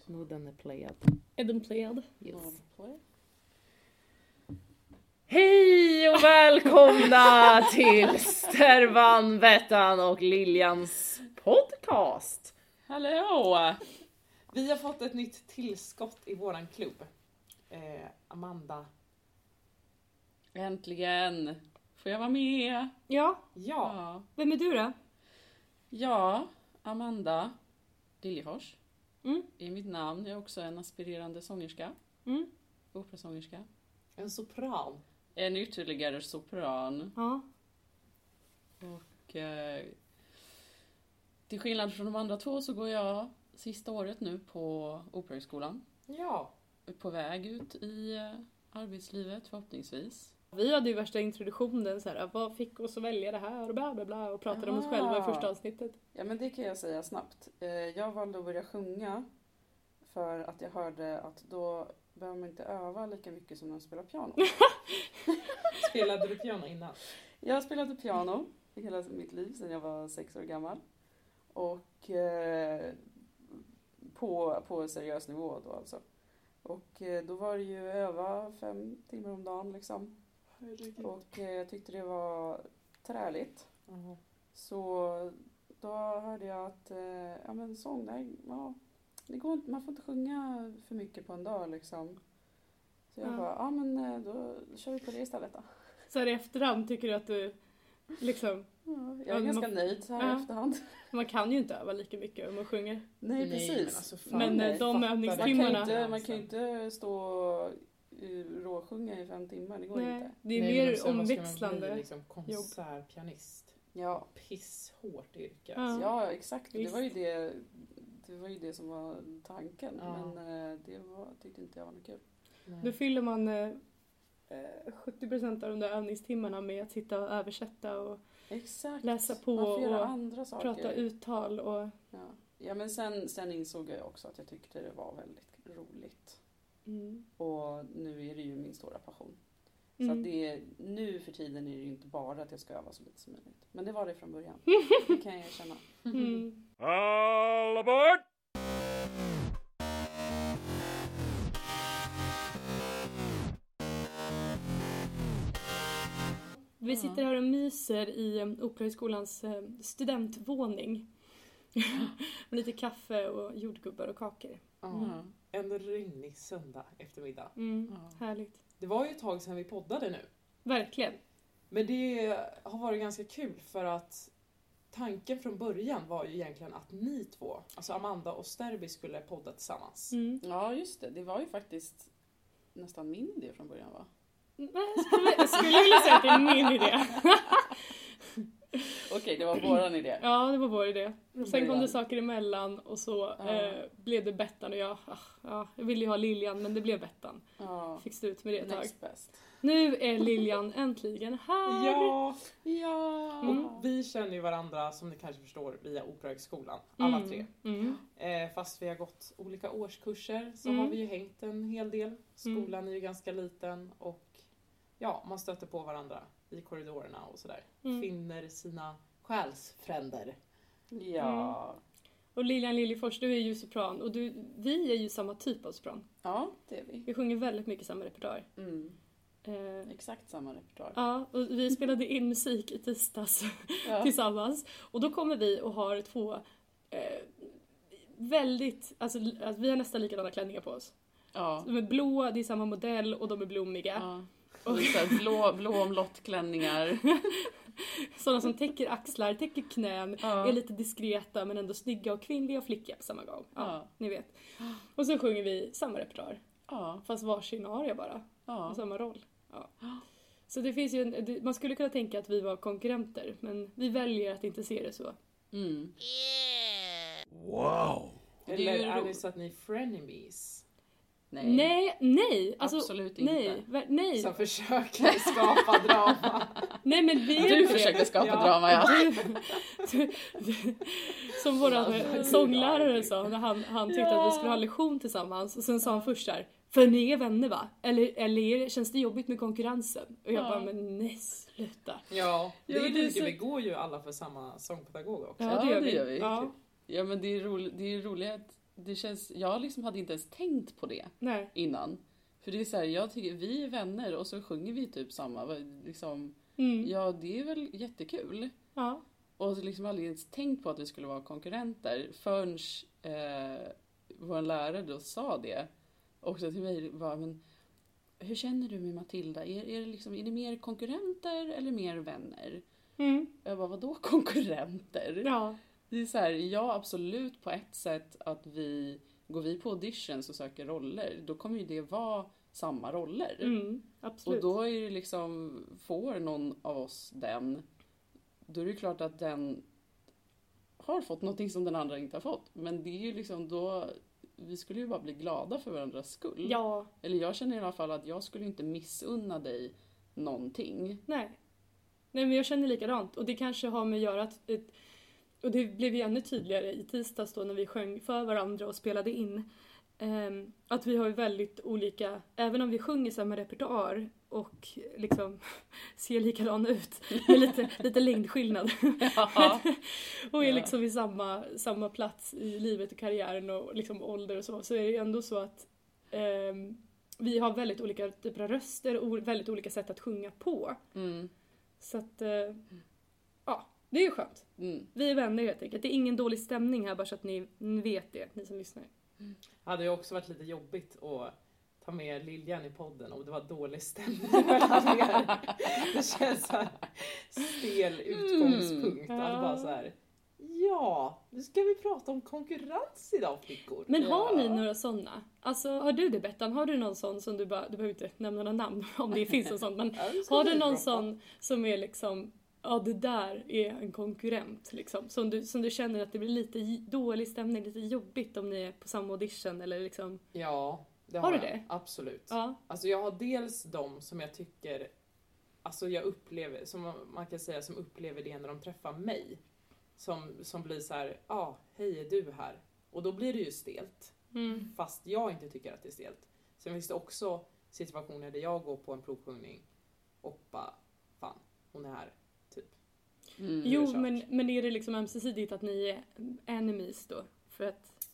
Snodden är playad. Är den playad? Yes. Hej och välkomna till Stervan, Bettan och Liljans podcast. Hallå! Vi har fått ett nytt tillskott i våran klubb. Eh, Amanda. Äntligen får jag vara med. Ja, Ja, vem är du då? Ja, Amanda Liljefors Mm. är mitt namn. Jag är också en aspirerande sångerska, Mm. operasångerska. en sopran. En ytterligare sopran. Ja. Och eh, till skillnad från de andra två så går jag sista året nu på Operahögskolan. Ja, Är På väg ut i eh, arbetslivet förhoppningsvis. Vi hade ju värsta introduktionen så här, vad fick oss att välja det här och bla bla bla och pratade om oss Ah. själva i första avsnittet. Ja men det kan jag säga snabbt. Eh, Jag valde att börja sjunga för att jag hörde att då behöver man inte öva lika mycket som när man spelar piano. spelade du piano innan? Jag spelade piano i hela mitt liv sedan jag var sex år gammal. Och eh, på, på seriös nivå då alltså. Och eh, då var det ju öva fem timmar om dagen liksom. Och eh, jag tyckte det var träligt. Ja. Så då hörde jag att eh, ja, men sång, nej, ja, det går inte, man får inte sjunga för mycket på en dag liksom. Så jag Ja. bara, ja men eh, då kör vi på det istället då. Så här i efterhand tycker du att du liksom, Ja, jag Ja, är ganska man- nöjd så här Ja. i efterhand. man kan ju inte öva lika mycket om man sjunger. Nej, precis. men alltså Men, de övningstimmarna- man, kan ju inte, man kan ju inte stå och råsjunga i fem timmar, det går Nej, inte. det är Nej, mer sen man omväxlande. Bli, liksom, konsertpianist. Ja, Pisshårt yrke. Ja. Alltså. ja exakt. Det var, ju det, det var ju det som var tanken. Ja. Men eh, det var, tyckte inte jag var något kul. Nej. Då fyller man eh, eh, 70% av de där övningstimmarna med att sitta och översätta och Exakt. läsa på och andra saker. prata uttal och Ja, ja men sen, sen insåg jag också att jag tyckte det var väldigt roligt. Mm. Och nu är det ju min stora passion. Så Mm. att det är, nu för tiden är det ju inte bara att jag ska öva så lite som möjligt. Men det var det från början. Det kan jag erkänna. Mm. All aboard! Vi sitter här och myser i um, Operahögskolans eh, studentvåning. Med lite kaffe och jordgubbar och kakor. Ja. En regnig söndag eftermiddag. Mm. Ja. Härligt. Det var ju ett tag sedan vi poddade nu. Verkligen. Men det har varit ganska kul för att tanken från början var ju egentligen att ni två, alltså Amanda och Sterby skulle podda tillsammans. Mm. Ja just det, det var ju faktiskt nästan min idé från början va? Nej, jag skulle, jag skulle vilja säga att det är min idé. Okej, det var våran idé. Ja, det var vår idé. Sen kom det saker emellan och så Ja. eh, blev det Bettan och jag. Ah, ja, jag ville ju ha Lilian men det blev Bettan. Ja, Fick stå ut med det ett tag. best. Nu är Lilian äntligen här! Ja, Ja! Mm. och vi känner ju varandra som ni kanske förstår via Operahögskolan, alla Mm, tre. Mm. Eh, fast vi har gått olika årskurser så Mm. har vi ju hängt en hel del. Skolan är ju ganska liten och ja, man stöter på varandra i korridorerna och sådär. Mm. Finner sina själsfränder. Ja. Och Lilian Liljefors, du är ju sopran och du, vi är ju samma typ av sopran. Ja, det är vi. Vi sjunger väldigt mycket samma repertoar. Mm. Eh, Exakt samma repertoar. ja, och vi spelade in musik i tisdags Ja. tillsammans. Och då kommer vi och har två eh, väldigt, alltså, alltså vi har nästan likadana klänningar på oss. Ja. De är blåa, det är samma modell och de är blommiga. ja. Och så här blå, blå omlottklänningar. Sådana som täcker axlar, täcker knän, Ja. är lite diskreta men ändå snygga och kvinnliga och flickiga på samma gång. Ja, Ja. ni vet. Och så sjunger vi samma repertoar, Ja. fast varsin aria bara. Ja. Samma roll. Ja. Så det finns ju en, man skulle kunna tänka att vi var konkurrenter, men vi väljer att inte se det så. Mm. Wow! Eller är det så att ni är frenemies? Nej. Nej, nej! Alltså, Absolut inte. nej, ver- nej. Som försöker skapa drama. Nej men vi Du försöker skapa Ja. drama ja. Du, du, som vår sånglärare sa när han, han tyckte att vi skulle ha lektion tillsammans och sen sa han först där För ni är vänner va? Eller, eller känns det jobbigt med konkurrensen? Och jag Ja. bara, men nej sluta. Ja, det Ja, är det så- Vi går ju alla för samma sångpedagog också. Ja, det gör vi. Ja. Ja men det är roligt, det är roligt att det känns, jag liksom hade inte ens tänkt på det Nej. innan. För det är så här, jag tycker, vi är vänner och så sjunger vi typ samma, liksom, Mm. ja det är väl jättekul. Ja. Och liksom aldrig ens tänkt på att vi skulle vara konkurrenter förrän eh, vår lärare då sa det också till mig. Bara, men, hur känner du med Matilda? Är, är, det liksom, är ni mer konkurrenter eller mer vänner? Mm. Jag bara, vadå konkurrenter? Ja. Det är så här, ja absolut på ett sätt att vi, går vi på auditions och söker roller, då kommer ju det vara samma roller. Mm. Och då är det liksom, får någon av oss den, då är det klart att den har fått någonting som den andra inte har fått. Men det är ju liksom då, vi skulle ju bara bli glada för varandras skull. Ja. Eller jag känner i alla fall att jag skulle inte missunna dig någonting. Nej. Nej men jag känner likadant och det kanske har med att göra att ett, och det blev ju ännu tydligare i tisdags då när vi sjöng för varandra och spelade in ehm, att vi har ju väldigt olika, även om vi sjunger samma repertoar och liksom ser likadana ut med lite, lite längdskillnad och är liksom i samma, samma plats i livet och karriären och liksom ålder och så, så är det ju ändå så att ehm, vi har väldigt olika typer av röster och väldigt olika sätt att sjunga på. Mm. Så att, ja, det är ju skönt. Mm. Vi är vänner helt enkelt. Det är ingen dålig stämning här bara så att ni vet det, ni som lyssnar. hade ju också varit lite jobbigt att ta med Liljan i podden om det var dålig stämning mellan er. Det känns så här stel utgångspunkt. Mm. Att bara så här, ja, nu ska vi prata om konkurrens idag flickor. Men har Ja. ni några sådana? Alltså har du det Bettan? Har du någon sån som du bara, du behöver inte nämna några namn om det finns en sån, men Ja, har du någon sån som är liksom, ja det där är en konkurrent liksom? Som du, som du känner att det blir lite dålig stämning, lite jobbigt om ni är på samma audition eller liksom, Ja, det Har har, du jag. det? Absolut. ja. Alltså jag har dels de som jag tycker, alltså jag upplever, som man kan säga som upplever det när de träffar mig. Som, som blir så här, ja, ah, hej är du här? Och då blir det ju stelt. Mm. Fast jag inte tycker att det är stelt. Sen finns det också situationer där jag går på en provsjungning och bara, fan, hon är här. Mm. är Jo, kört. men, men är det liksom ömsesidigt att ni är enemies då? För att,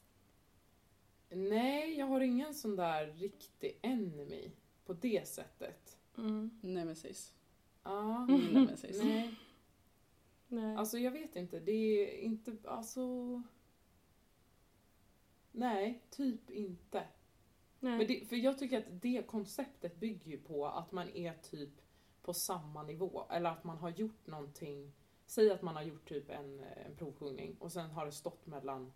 Nej, jag har ingen sån där riktig enemy på det sättet. mm, Nemesis. Ja, Nemesis. nej. nej. Alltså jag vet inte, det är inte, alltså... Nej, typ inte. nej. Men det, för jag tycker att det konceptet bygger ju på att man är typ på samma nivå. Eller att man har gjort någonting. Säg att man har gjort typ en, en provsjungning och sen har det stått mellan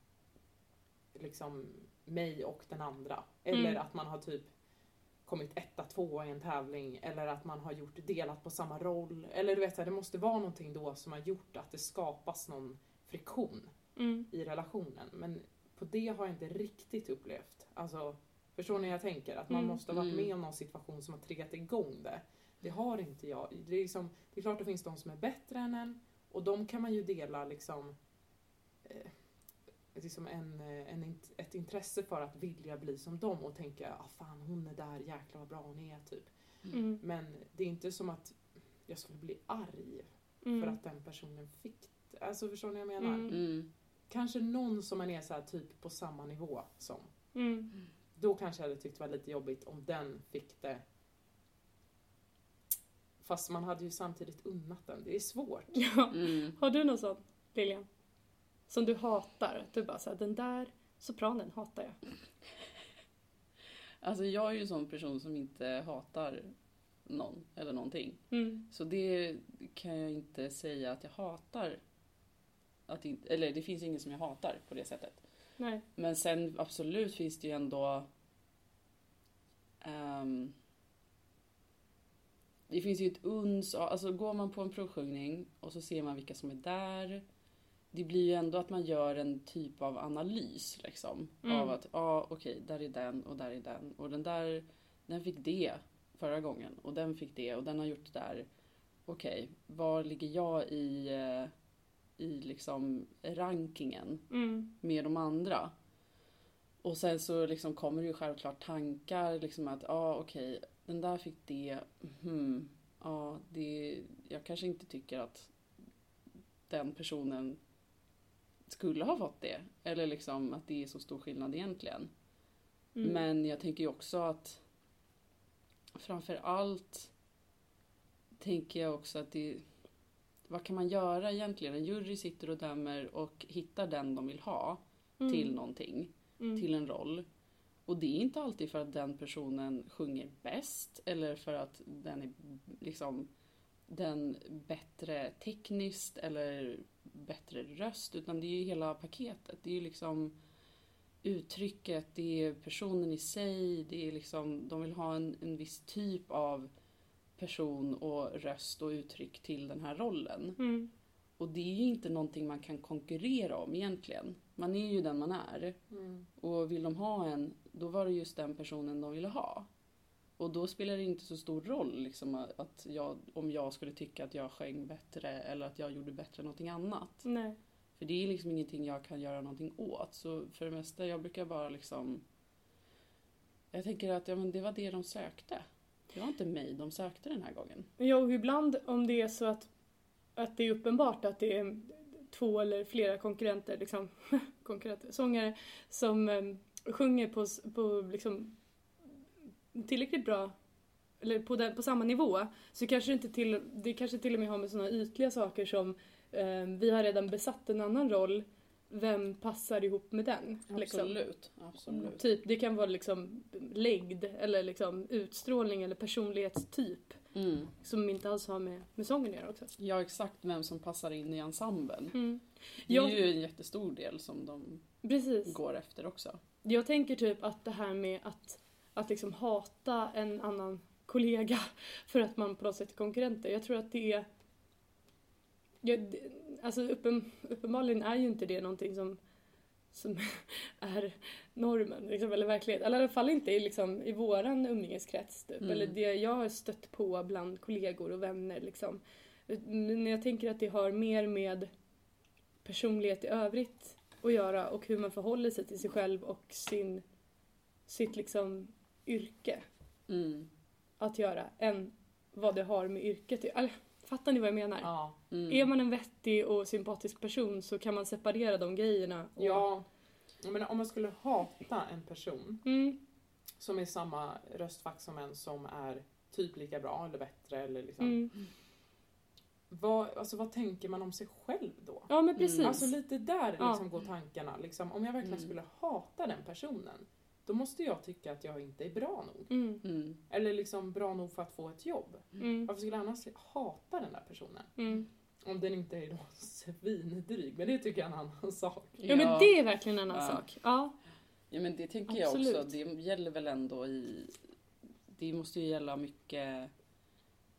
liksom mig och den andra. Eller Mm. att man har typ kommit etta, tvåa i en tävling. Eller att man har gjort delat på samma roll. Eller du vet, det måste vara någonting då som har gjort att det skapas någon friktion Mm. i relationen. Men på det har jag inte riktigt upplevt. Alltså, förstår ni hur jag tänker? Att man Mm. måste ha varit Mm. med om någon situation som har triggat igång det. Det har inte jag. Det är, liksom, det är klart det finns de som är bättre än en och de kan man ju dela liksom, eh, liksom en, eh, en, ett intresse för att vilja bli som dem och tänka ah, fan hon är där, jäklar vad bra hon är. Typ. Mm. Men det är inte som att jag skulle bli arg Mm. för att den personen fick det. Alltså förstår ni vad jag menar? Mm. Mm. Kanske någon som man är så här typ på samma nivå som. Mm. Då kanske jag hade tyckt det var lite jobbigt om den fick det. Fast man hade ju samtidigt unnat den. Det är svårt. Ja. Mm. Har du någon sån, Lilian? Som du hatar? Du bara såhär, den där sopranen hatar jag. Alltså jag är ju en sån person som inte hatar någon eller någonting. Mm. Så det kan jag inte säga att jag hatar. Att inte, eller det finns inget som jag hatar på det sättet. Nej. Men sen absolut finns det ju ändå... ehm, det finns ju ett uns av, alltså går man på en provsjungning och så ser man vilka som är där. Det blir ju ändå att man gör en typ av analys liksom. Mm. Av att, ja ah, okej, där är den och där är den. Och den där, den fick det förra gången. Och den fick det och den har gjort det där. Okej, var ligger jag i, eh, i liksom rankingen? Mm. med de andra. Och sen så liksom kommer det ju självklart tankar liksom att ja ah, okej den där fick det. Hmm, ja det. Jag kanske inte tycker att den personen skulle ha fått det. Eller liksom att det är så stor skillnad egentligen. Mm. Men jag tänker ju också att framför allt tänker jag också att det vad kan man göra egentligen? En jury sitter och dömer och hittar den de vill ha Mm. till någonting, Mm. till en roll. Och det är inte alltid för att den personen sjunger bäst eller för att den är liksom den bättre tekniskt eller bättre röst utan det är ju hela paketet. Det är ju liksom uttrycket, det är personen i sig, det är liksom, de vill ha en, en viss typ av person och röst och uttryck till den här rollen. Mm. Och det är ju inte någonting man kan konkurrera om egentligen. Man är ju den man är. Mm. Och vill de ha en, då var det just den personen de ville ha. Och då spelar det inte så stor roll liksom, att jag, om jag skulle tycka att jag sjöng bättre eller att jag gjorde bättre än någonting annat. Nej. För det är liksom ingenting jag kan göra någonting åt. Så för det mesta, jag brukar bara liksom... Jag tänker att ja, men det var det de sökte. Det var inte mig de sökte den här gången. Ja, och ibland om det är så att, att det är uppenbart att det är två eller flera konkurrenter, liksom, konkurrenter, sångare som um, sjunger på, på liksom, tillräckligt bra eller på, den, på samma nivå så kanske det inte till, det kanske till och med har med sådana ytliga saker som um, vi har redan besatt en annan roll, vem passar ihop med den? Liksom. Absolut. Absolut. Typ, det kan vara liksom längd eller liksom utstrålning eller personlighetstyp Mm. som inte alls har med, med sången att göra också. Ja, exakt vem som passar in i ensemblen. Mm. Det är Jag- ju en jättestor del som de Precis. går efter också. Jag tänker typ att det här med att, att liksom hata en annan kollega för att man på något sätt är konkurrenter. Jag tror att det är... Ja, det, alltså uppen, uppenbarligen är ju inte det någonting som, som är normen, liksom, eller verklighet. Eller i alla fall inte i, liksom, i våran umgängeskrets. Typ. Mm. Eller det jag har stött på bland kollegor och vänner. Liksom. Men jag tänker att det har mer med personlighet i övrigt att göra och hur man förhåller sig till sig själv och sin, sitt liksom yrke Mm. att göra än vad det har med yrket att göra. Fattar ni vad jag menar? Ja. Mm. Är man en vettig och sympatisk person så kan man separera de grejerna. Och, ja. Menar, om man skulle hata en person Mm, som är samma röstfack som en som är typ lika bra eller bättre eller liksom. Vad, alltså, vad tänker man om sig själv då? Ja men precis. Mm. Alltså lite där Ja. liksom går tankarna. Liksom, om jag verkligen Mm. skulle hata den personen, då måste jag tycka att jag inte är bra nog. mm, Mm. Eller liksom bra nog för att få ett jobb. mm, Varför skulle jag annars hata den där personen? mm. Om den inte är då svindryg, men det tycker jag är en annan sak. Ja men det är verkligen en annan Ja. sak. Ja. Ja men det tänker jag Absolut. också. Det gäller väl ändå i... Det måste ju gälla mycket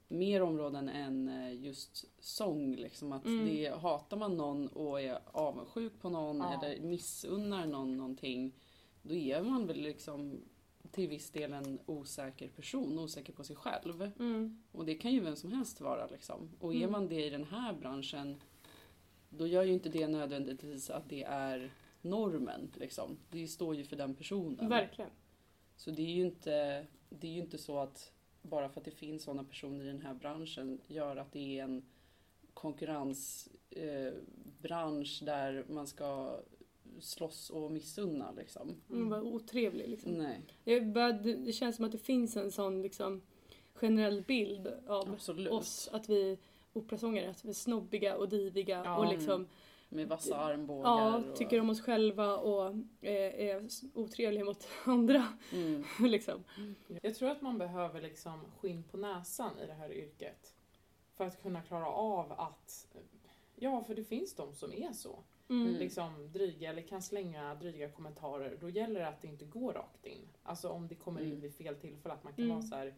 mer områden än eh, just sång. Liksom att Mm. det, hatar man någon och är avundsjuk på någon Ja. eller missunnar någon någonting. Då är man väl liksom till viss del en osäker person, osäker på sig själv. Mm, Och det kan ju vem som helst vara liksom. Och är Mm. man det i den här branschen då gör ju inte det nödvändigtvis att det är normen liksom. Det står ju för den personen. verkligen. Så det är ju inte, det är ju inte så att bara för att det finns sådana personer i den här branschen gör att det är en konkurrensbransch eh, där man ska slåss och missunna liksom. Mm. Var otrevlig liksom. Nej, Jag bara, det, det känns som att det finns en sån liksom generell bild av absolut. oss att vi operasångare, att vi är snobbiga och diviga Ja. och liksom Med vassa armbågar. ja, och, tycker om oss själva och eh, är otrevliga mot andra. Mm, liksom. Jag tror att man behöver liksom skinn på näsan i det här yrket. För att kunna klara av att, ja för det finns de som är så. Mm. Liksom dryga eller kan slänga dryga kommentarer. Då gäller det att det inte går rakt in. Alltså om det kommer in Mm. vid fel tillfälle att man kan Mm. vara så här.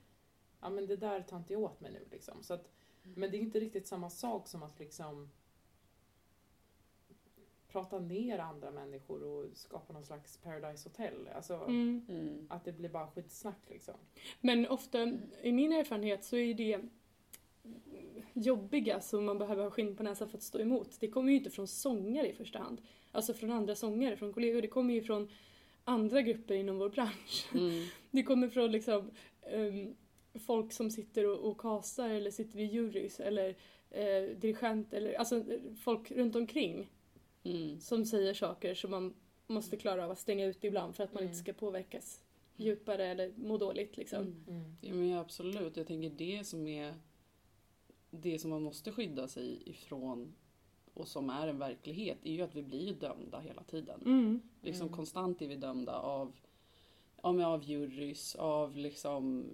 ja men det där tar inte jag åt mig nu liksom. Så att, men det är inte riktigt samma sak som att liksom prata ner andra människor och skapa någon slags paradise hotel. Alltså Mm. mm, att det blir bara skitsnack liksom. Men ofta, i min erfarenhet, så är det jobbiga som man behöver ha skinn på näsan för att stå emot. Det kommer ju inte från sångare i första hand. Alltså från andra sångare, från kollegor. Det kommer ju från andra grupper inom vår bransch. mm, Det kommer från liksom ehm, folk som sitter och, och castar eller sitter i jurys eller eh, dirigent eller alltså folk runt omkring. Mm. som säger saker som man måste klara av att stänga ut ibland för att man Mm. inte ska påverkas djupare eller må dåligt liksom. Mm. Mm. Ja, men absolut, jag tänker det som är det som man måste skydda sig ifrån och som är en verklighet är ju att vi blir dömda hela tiden. Mm. Liksom Mm. konstant är vi dömda av, ja, av jurys, av liksom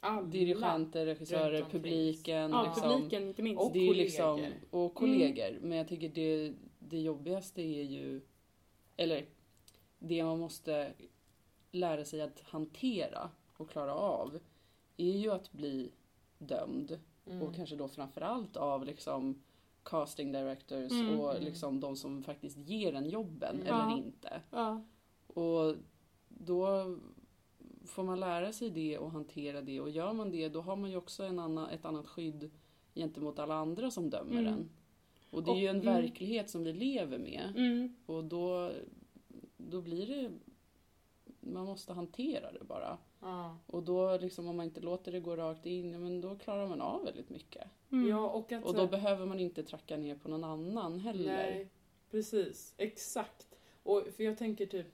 Alla. dirigenter, regissörer, publiken. Ja, liksom. publiken inte minst. Och det är kollegor. liksom, och kollegor. Men jag tycker det, det jobbigaste är ju, eller det man måste lära sig att hantera och klara av är ju att bli dömd. Mm. Och kanske då framförallt av liksom casting directors Mm. och Mm. liksom de som faktiskt ger en jobben Mm. eller Ja. inte. Ja. Och då får man lära sig det och hantera det och gör man det då har man ju också en annan, ett annat skydd gentemot alla andra som dömer Mm. en. Och det är Och- ju en mm. verklighet som vi lever med Mm. och då, då blir det man måste hantera det bara. Ja. Och då liksom om man inte låter det gå rakt in, ja, men då klarar man av väldigt mycket. Mm. ja, och att... Och då behöver man inte tracka ner på någon annan heller. Nej, precis. Exakt. Och för jag tänker typ,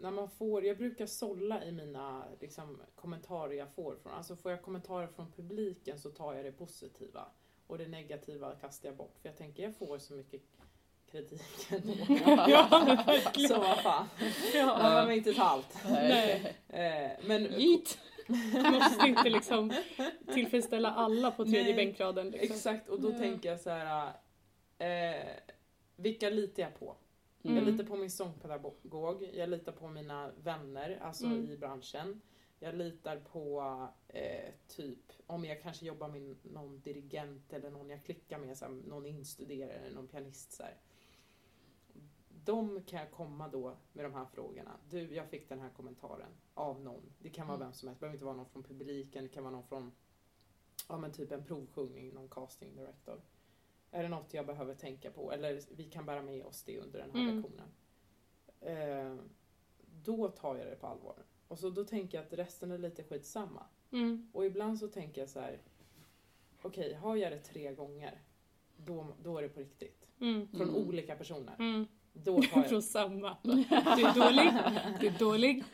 när man får, jag brukar sålla i mina liksom, kommentarer jag får från, alltså får jag kommentarer från publiken så tar jag det positiva. Och det negativa kastar jag bort. För jag tänker, jag får så mycket kritik ändå. Ja, så vad fan. Ja. Man behöver inte ta allt. Nej. Eh, men Yeet! Måste inte liksom tillfredsställa alla på tredje Nej, bänkraden. Liksom. exakt, och då Ja. tänker jag så här. Eh, vilka litar jag på? Mm. Jag litar på min sångpedagog, jag litar på mina vänner alltså Mm. i branschen. Jag litar på eh, typ om jag kanske jobbar med någon dirigent eller någon jag klickar med, så här, någon instuderare eller någon pianist. Så här. De kan jag komma då med de här frågorna. Du, jag fick den här kommentaren av någon. Det kan vara Mm. vem som helst, det behöver inte vara någon från publiken, det kan vara någon från ja, men typ en provsjungning, någon casting director. Är det något jag behöver tänka på? Eller vi kan bära med oss det under den här Mm. lektionen. Eh, då tar jag det på allvar. Och så då tänker jag att resten är lite skitsamma. Mm. Och ibland så tänker jag så här. Okej, har jag det tre gånger, då, då är det på riktigt. Mm. Från Mm. olika personer. Mm. Då tar jag Från samma. Du är dålig, du är dålig,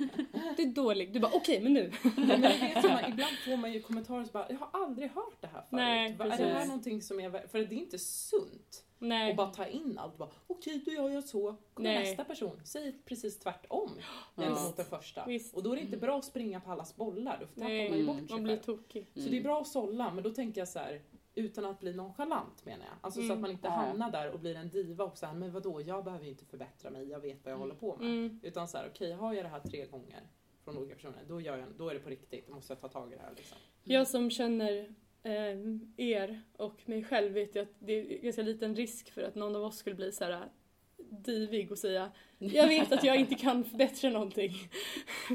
du är dålig. Du bara okej men nu. Men det är som att ibland får man ju kommentarer som bara, jag har aldrig hört det här förut. Nej, är det här någonting som jag... För det är inte sunt Nej. att bara ta in allt. Bara, Okej, då gör jag så. Kommer nästa person, säger precis tvärtom Ja. gentemot den första. Visst. Och då är det inte bra att springa på allas bollar, då tappar man ju Mm. bort sig Man blir tokig. Så det är bra att sålla, men då tänker jag så här utan att bli nonchalant menar jag. Alltså så Mm. att man inte Ja. hamnar där och blir en diva och säger men vadå, jag behöver ju inte förbättra mig, jag vet vad jag håller på med. Mm. Utan så här, okej, har jag det här tre gånger från olika personer, då, gör jag, då är det på riktigt, då måste jag ta tag i det här liksom. Jag som känner eh, er och mig själv vet ju att det är ganska liten risk för att någon av oss skulle bli så här äh, divig och säga jag vet att jag inte kan förbättra någonting.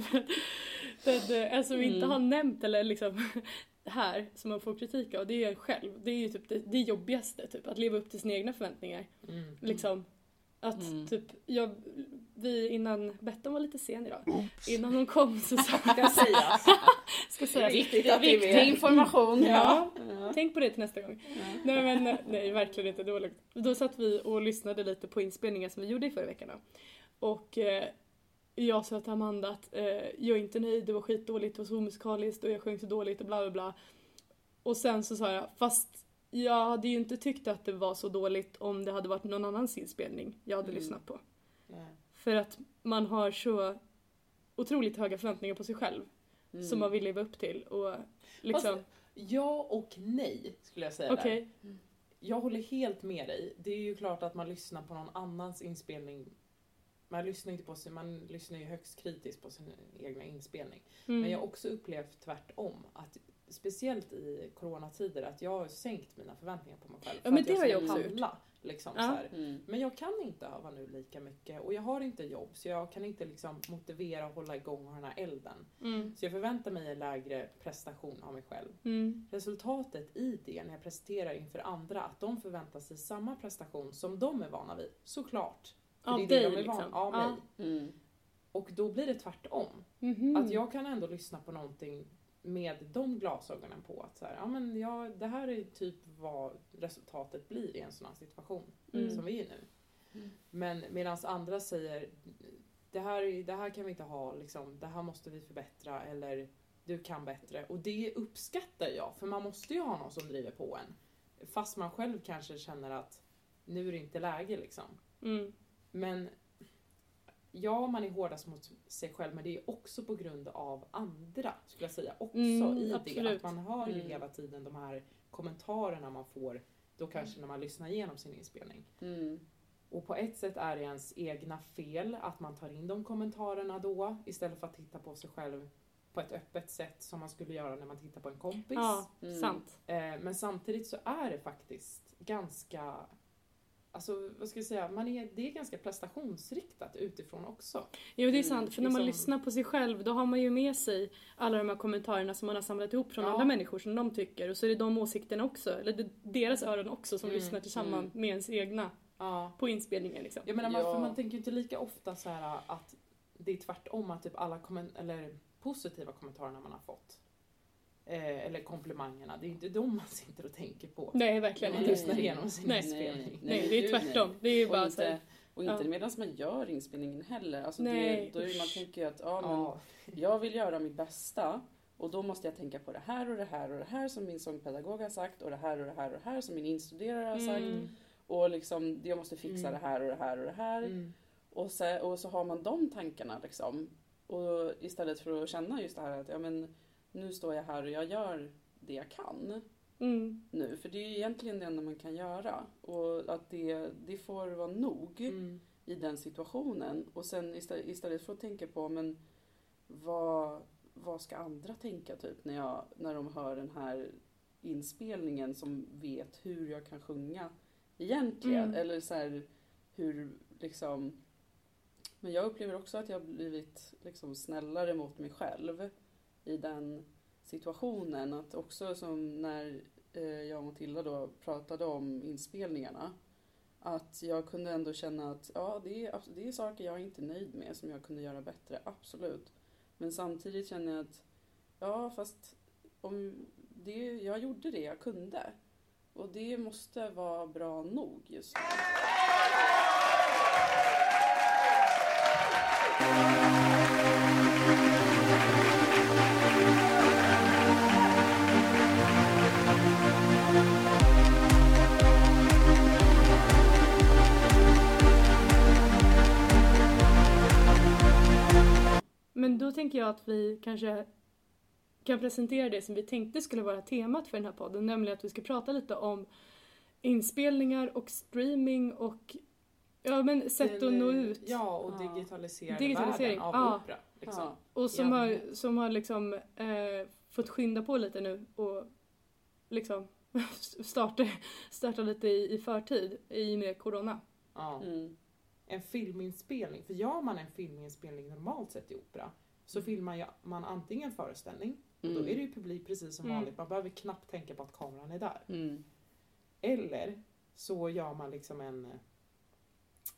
det, en som inte Mm. har nämnt eller liksom här som man får kritik av det är en själv. Det är ju typ det, det jobbigaste, typ, att leva upp till sina egna förväntningar. Mm. Liksom, att Mm. typ, jag, vi innan, Bettan var lite sen idag, innan hon kom så sa Ska sägas. ska säga Viktigt det Viktig information. Ja. Ja. Tänk på det till nästa gång. Nej men nej, verkligen inte dåligt. Då satt vi och lyssnade lite på inspelningar som vi gjorde i förra veckan då. Och eh, jag sa till Amanda att eh, jag är inte nöjd, det var skitdåligt, det var så omusikaliskt och jag sjöng så dåligt och bla bla bla. Och sen så sa jag, fast jag hade ju inte tyckt att det var så dåligt om det hade varit någon annans inspelning jag hade Mm. lyssnat på. Nej. För att man har så otroligt höga förväntningar på sig själv Mm. som man vill leva upp till och liksom, Ja och nej, skulle jag säga okej. där. Jag håller helt med dig. Det är ju klart att man lyssnar på någon annans inspelning. Man lyssnar inte på sig, man lyssnar ju högst kritiskt på sin egna inspelning. Mm. Men jag har också upplevt tvärtom. Att speciellt i coronatider att jag har sänkt mina förväntningar på mig själv. Ja, för men att det har jag också palla, Liksom, Ja. så här. Mm. Men jag kan inte öva nu lika mycket och jag har inte jobb så jag kan inte liksom motivera och hålla igång den här elden. Mm. Så jag förväntar mig en lägre prestation av mig själv. Mm. Resultatet i det när jag presenterar inför andra, att de förväntar sig samma prestation som de är vana vid. Såklart. För Av det är dig det de är liksom. vana av Ja. mig. Mm. Och då blir det tvärtom. Mhm. Att jag kan ändå lyssna på någonting med de glasögonen på att så här, ja, men ja, det här är typ vad resultatet blir i en sån här situation Mm. som vi är i nu. Mm. Men medan andra säger det här, är- det här kan vi inte ha, liksom, det här måste vi förbättra eller du kan bättre. Och det uppskattar jag för man måste ju ha någon som driver på en. Fast man själv kanske känner att nu är det inte läge liksom. Mm. Men ja, man är hårdast mot sig själv men det är också på grund av andra skulle jag säga också Mm, i det. absolut. Att man hör ju Mm. hela tiden de här kommentarerna man får då kanske när man lyssnar igenom sin inspelning. Mm. Och på ett sätt är det ens egna fel att man tar in de kommentarerna då istället för att titta på sig själv på ett öppet sätt som man skulle göra när man tittar på en kompis. Ja, Mm. sant. Eh, men samtidigt så är det faktiskt ganska Alltså vad ska jag säga, man är, det är ganska prestationsriktat utifrån också. Jo det är Mm, sant, för när man liksom- lyssnar på sig själv då har man ju med sig alla de här kommentarerna som man har samlat ihop från Ja. andra människor som de tycker och så är det de åsikterna också, eller det, deras öron också som Mm, lyssnar tillsammans med ens egna Ja. på inspelningen liksom. Jag menar, man, Ja. för man tänker ju inte lika ofta så här att det är tvärtom att typ alla komment- eller positiva kommentarerna man har fått eh, eller komplimangerna, det är inte de man sitter och tänker på. Nej verkligen Nej. inte. lyssnar igenom sin Nej. inspelning. Nej, det är tvärtom. nej. Det är ju Och bara så här, inte, och inte ja. medan man gör inspelningen heller. Alltså Nej, det, då är man tänker ju att ja, men Ja, jag vill göra mitt bästa och då måste jag tänka på det här och det här och det här som min sångpedagog har sagt och det här och det här och det här som min instuderare har sagt. Mm. Och liksom, jag måste fixa Mm. det här och det här och det här. mm. Och, så, och så har man de tankarna liksom. Och istället för att känna just det här att ja, men, nu står jag här och jag gör det jag kan mm, nu. För det är ju egentligen det enda man kan göra. Och att det, det får vara nog Mm. i den situationen. Och sen istället, istället för att tänka på men vad, vad ska andra tänka typ när, jag, när de hör den här inspelningen som vet hur jag kan sjunga egentligen. Mm. Eller så här, hur liksom men jag upplever också att jag har blivit liksom snällare mot mig själv i den situationen. Att också som när eh, jag och Matilda då pratade om inspelningarna. Att jag kunde ändå känna att ja, det är, det är saker jag är inte nöjd med som jag kunde göra bättre, absolut. Men samtidigt känner jag att ja, fast om det, jag gjorde det jag kunde. Och det måste vara bra nog just nu. Men då tänker jag att vi kanske kan presentera det som vi tänkte skulle vara temat för den här podden, nämligen att vi ska prata lite om inspelningar och streaming och ja, men sätt att nå ut. Ja, och digitalisera Digitalisering, världen av ja. opera. Liksom. Ja. Och som Ja. har, som har liksom eh, fått skynda på lite nu och liksom starta, starta lite i, i förtid i och med corona. Ja. Mm. En filminspelning, för gör man en filminspelning normalt sett i opera så filmar ju man antingen föreställning, och då Mm. är det ju publik precis som Mm. vanligt, man behöver knappt tänka på att kameran är där. Mm. Eller så gör man liksom en,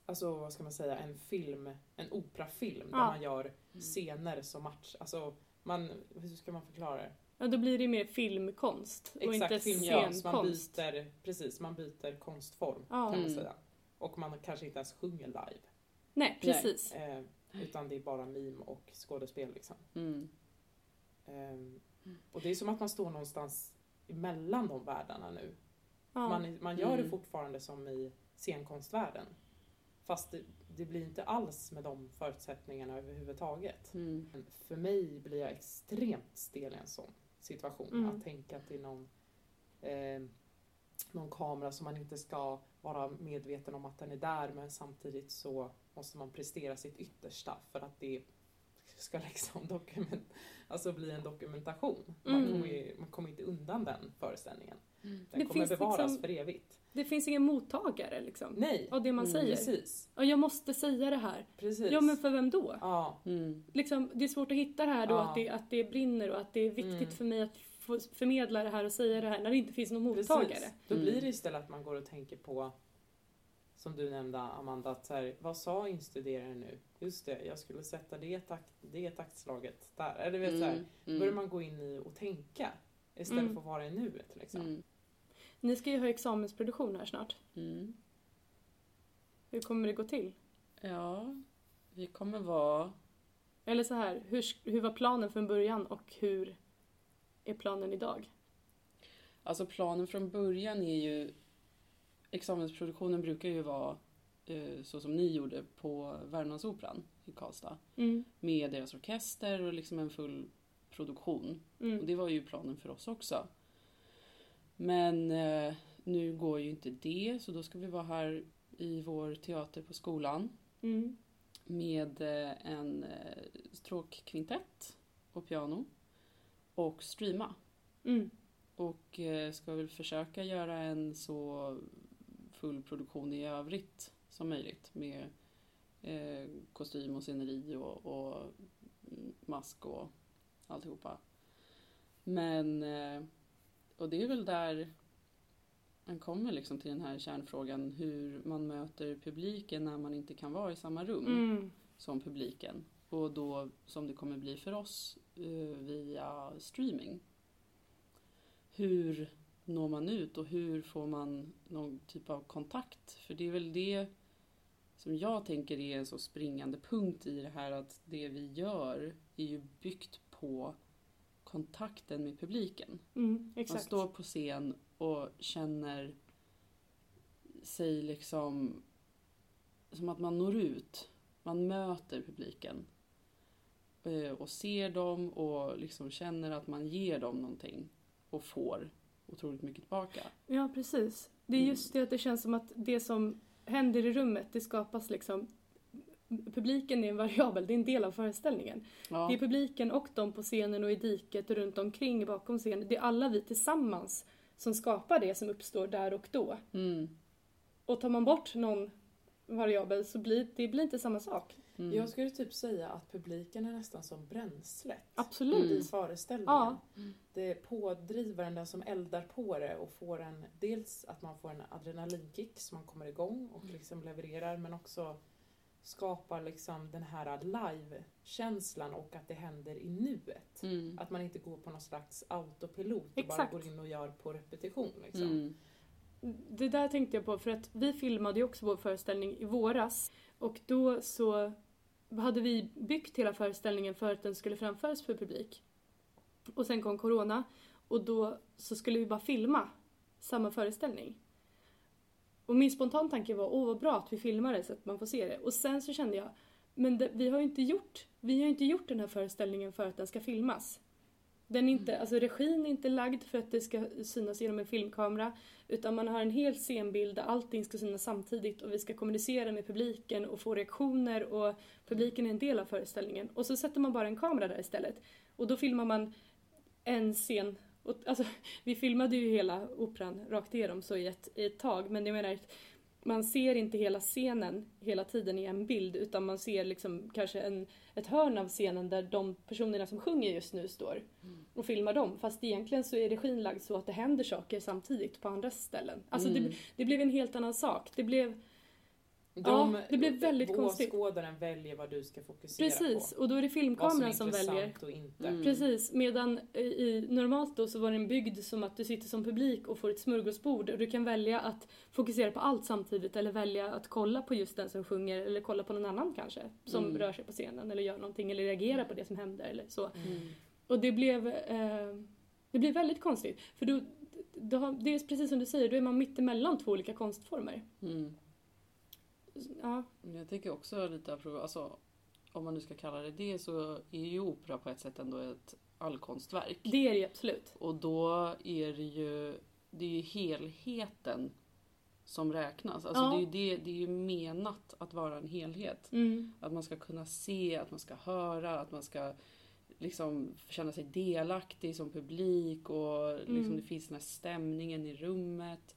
alltså vad ska man säga, en film, en operafilm där Ja. man gör scener som match, alltså man, hur ska man förklara det? Ja, då blir det mer filmkonst och inte Exakt, filmkonst, man scenkonst. byter, precis, man byter konstform Ja. kan man Mm. säga. Och man kanske inte ens sjunger live. Nej, precis. Eh, utan det är bara mim och skådespel liksom. Mm. Ehm, och det är som att man står någonstans mellan de världarna nu. Ja. Man, man gör det Mm. fortfarande som i scenkonstvärlden. Fast det, det blir inte alls med de förutsättningarna överhuvudtaget. Mm. För mig blir jag extremt stel i en sån situation. Mm. Att tänka till någon, eh, någon kamera som man inte ska vara medveten om att den är där men samtidigt så måste man prestera sitt yttersta för att det ska liksom dokument, alltså bli en dokumentation. Man, Mm. kommer ju, man kommer inte undan den föreställningen. Den Det kommer bevaras liksom- för evigt. Det finns ingen mottagare liksom. Nej, Av det man Mm, säger. precis. Ja, jag måste säga det här. precis. Ja, men för vem då? Ja, Mm. Liksom, det är svårt att hitta det här då, Ja. att, det, att det brinner och att det är viktigt Mm. för mig att förmedla det här och säga det här när det inte finns någon mottagare. Precis. Då Mm. blir det istället att man går och tänker på som du nämnde Amanda, att så här, vad sa instuderaren nu? Just det, jag skulle sätta det, takt, det taktslaget där. Eller vet, så här, Mm, Då mm, börjar man gå in i och tänka istället Mm. för att vara i nuet. Liksom. mm, Ni ska ju ha examensproduktion här snart. mm. Hur kommer det gå till? Ja, vi kommer vara... Eller så här, hur, hur var planen från början och hur är planen idag? Alltså planen från början är ju... Examensproduktionen brukar ju vara eh, så som ni gjorde på Värmlandsoperan i Karlstad. Mm. Med deras orkester och liksom en full produktion. Och Mm. det var ju planen för oss också. Men eh, nu går ju inte det, så då ska vi vara här i vår teater på skolan Mm. med eh, en eh, stråkkvintett och piano och streama. Mm. Och eh, ska väl försöka göra en så full produktion i övrigt som möjligt med eh, kostym och sceneri och, och mask och alltihopa. Men, eh, och det är väl där man kommer liksom till den här kärnfrågan hur man möter publiken när man inte kan vara i samma rum Mm. som publiken. Och då som det kommer bli för oss eh, via streaming. Hur når man ut och hur får man någon typ av kontakt? För det är väl det som jag tänker är en så springande punkt i det här att det vi gör är ju byggt på kontakten med publiken. Mm. Man står på scen och känner sig liksom som att man når ut. Man möter publiken. Eh, Och ser dem och liksom känner att man ger dem någonting. Och får otroligt mycket tillbaka. Ja, precis. Det är Mm. just det att det känns som att det som händer i rummet, det skapas liksom Publiken är en variabel, det är en del av föreställningen. Ja. Det är publiken och de på scenen och i diket och runt omkring bakom scenen. Det är alla vi tillsammans som skapar det som uppstår där och då. Mm. Och tar man bort någon variabel så blir det blir inte samma sak. Mm. Jag skulle typ säga att publiken är nästan som bränslet Absolut. Mm. i föreställningen. Ja. Det är pådrivaren, den som eldar på det och får en, dels att man får en adrenalinkick så man kommer igång och liksom levererar men också skapar liksom den här live-känslan och att det händer i nuet. Mm. Att man inte går på någon slags autopilot och Exakt. bara går in och gör på repetition. Liksom. Mm. Det där tänkte jag på för att vi filmade ju också vår föreställning i våras och då så hade vi byggt hela föreställningen för att den skulle framföras för publik. Och sen kom corona och då så skulle vi bara filma samma föreställning. Och min spontan tanke var, åh vad bra att vi filmar det så att man får se det. Och sen så kände jag, men det, vi har ju inte gjort, vi har ju inte gjort den här föreställningen för att den ska filmas. Den är inte, alltså regin är inte lagd för att det ska synas genom en filmkamera. Utan man har en hel scenbild där allting ska synas samtidigt och vi ska kommunicera med publiken och få reaktioner och publiken är en del av föreställningen. Och så sätter man bara en kamera där istället. Och då filmar man en scen. Och, alltså, vi filmade ju hela operan rakt igenom så i ett, i ett tag men jag menar att man ser inte hela scenen hela tiden i en bild utan man ser liksom kanske en, ett hörn av scenen där de personerna som sjunger just nu står och filmar dem. Fast egentligen så är regin lagd så att det händer saker samtidigt på andra ställen. Alltså Mm. det, det blev en helt annan sak. Det blev, De, Ja, det blir väldigt konstigt. Åskådaren väljer vad du ska fokusera precis, på. och då är det Vad som är filmkameran som väljer. och inte. Mm. Precis, medan i, normalt då så var den byggd som att du sitter som publik och får ett smörgåsbord och du kan välja att fokusera på allt samtidigt eller välja att kolla på just den som sjunger eller kolla på någon annan kanske som Mm. rör sig på scenen eller gör någonting eller reagerar på det som händer eller så. Mm. Och det blev, eh, det blev väldigt konstigt för då, då, det är precis som du säger, då är man mitt emellan två olika konstformer. Mm. Ja, Jag tycker också lite apropå, alltså om man nu ska kalla det det så är ju opera på ett sätt ändå ett allkonstverk. det är det ju absolut. Och då är det ju, det är ju helheten som räknas. Alltså Ja. det, är ju det, det är ju menat att vara en helhet. Mm. Att man ska kunna se, att man ska höra, att man ska liksom känna sig delaktig som publik och liksom Mm. det finns den här stämningen i rummet.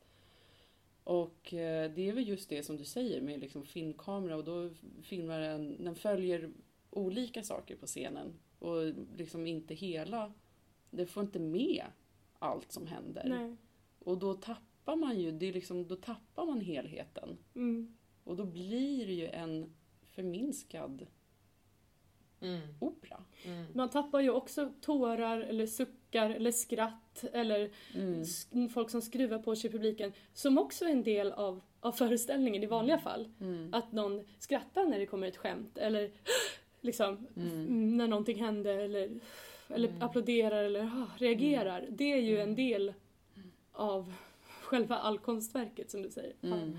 Och eh, det är väl just det som du säger med liksom filmkamera och då filmar den, den följer olika saker på scenen och liksom inte hela, det får inte med allt som händer. Nej. Och då tappar tappar man ju, det är liksom, då tappar man helheten. Mm. Och då blir det ju en förminskad Mm. opera. Mm. Man tappar ju också tårar eller suckar eller skratt eller Mm. folk som skruvar på sig i publiken som också är en del av, av föreställningen i vanliga fall. Mm. Att någon skrattar när det kommer ett skämt eller liksom Mm. när någonting händer eller, eller Mm. applåderar eller ah, reagerar. Det är ju en del av själva allkonstverket som du säger. Mm.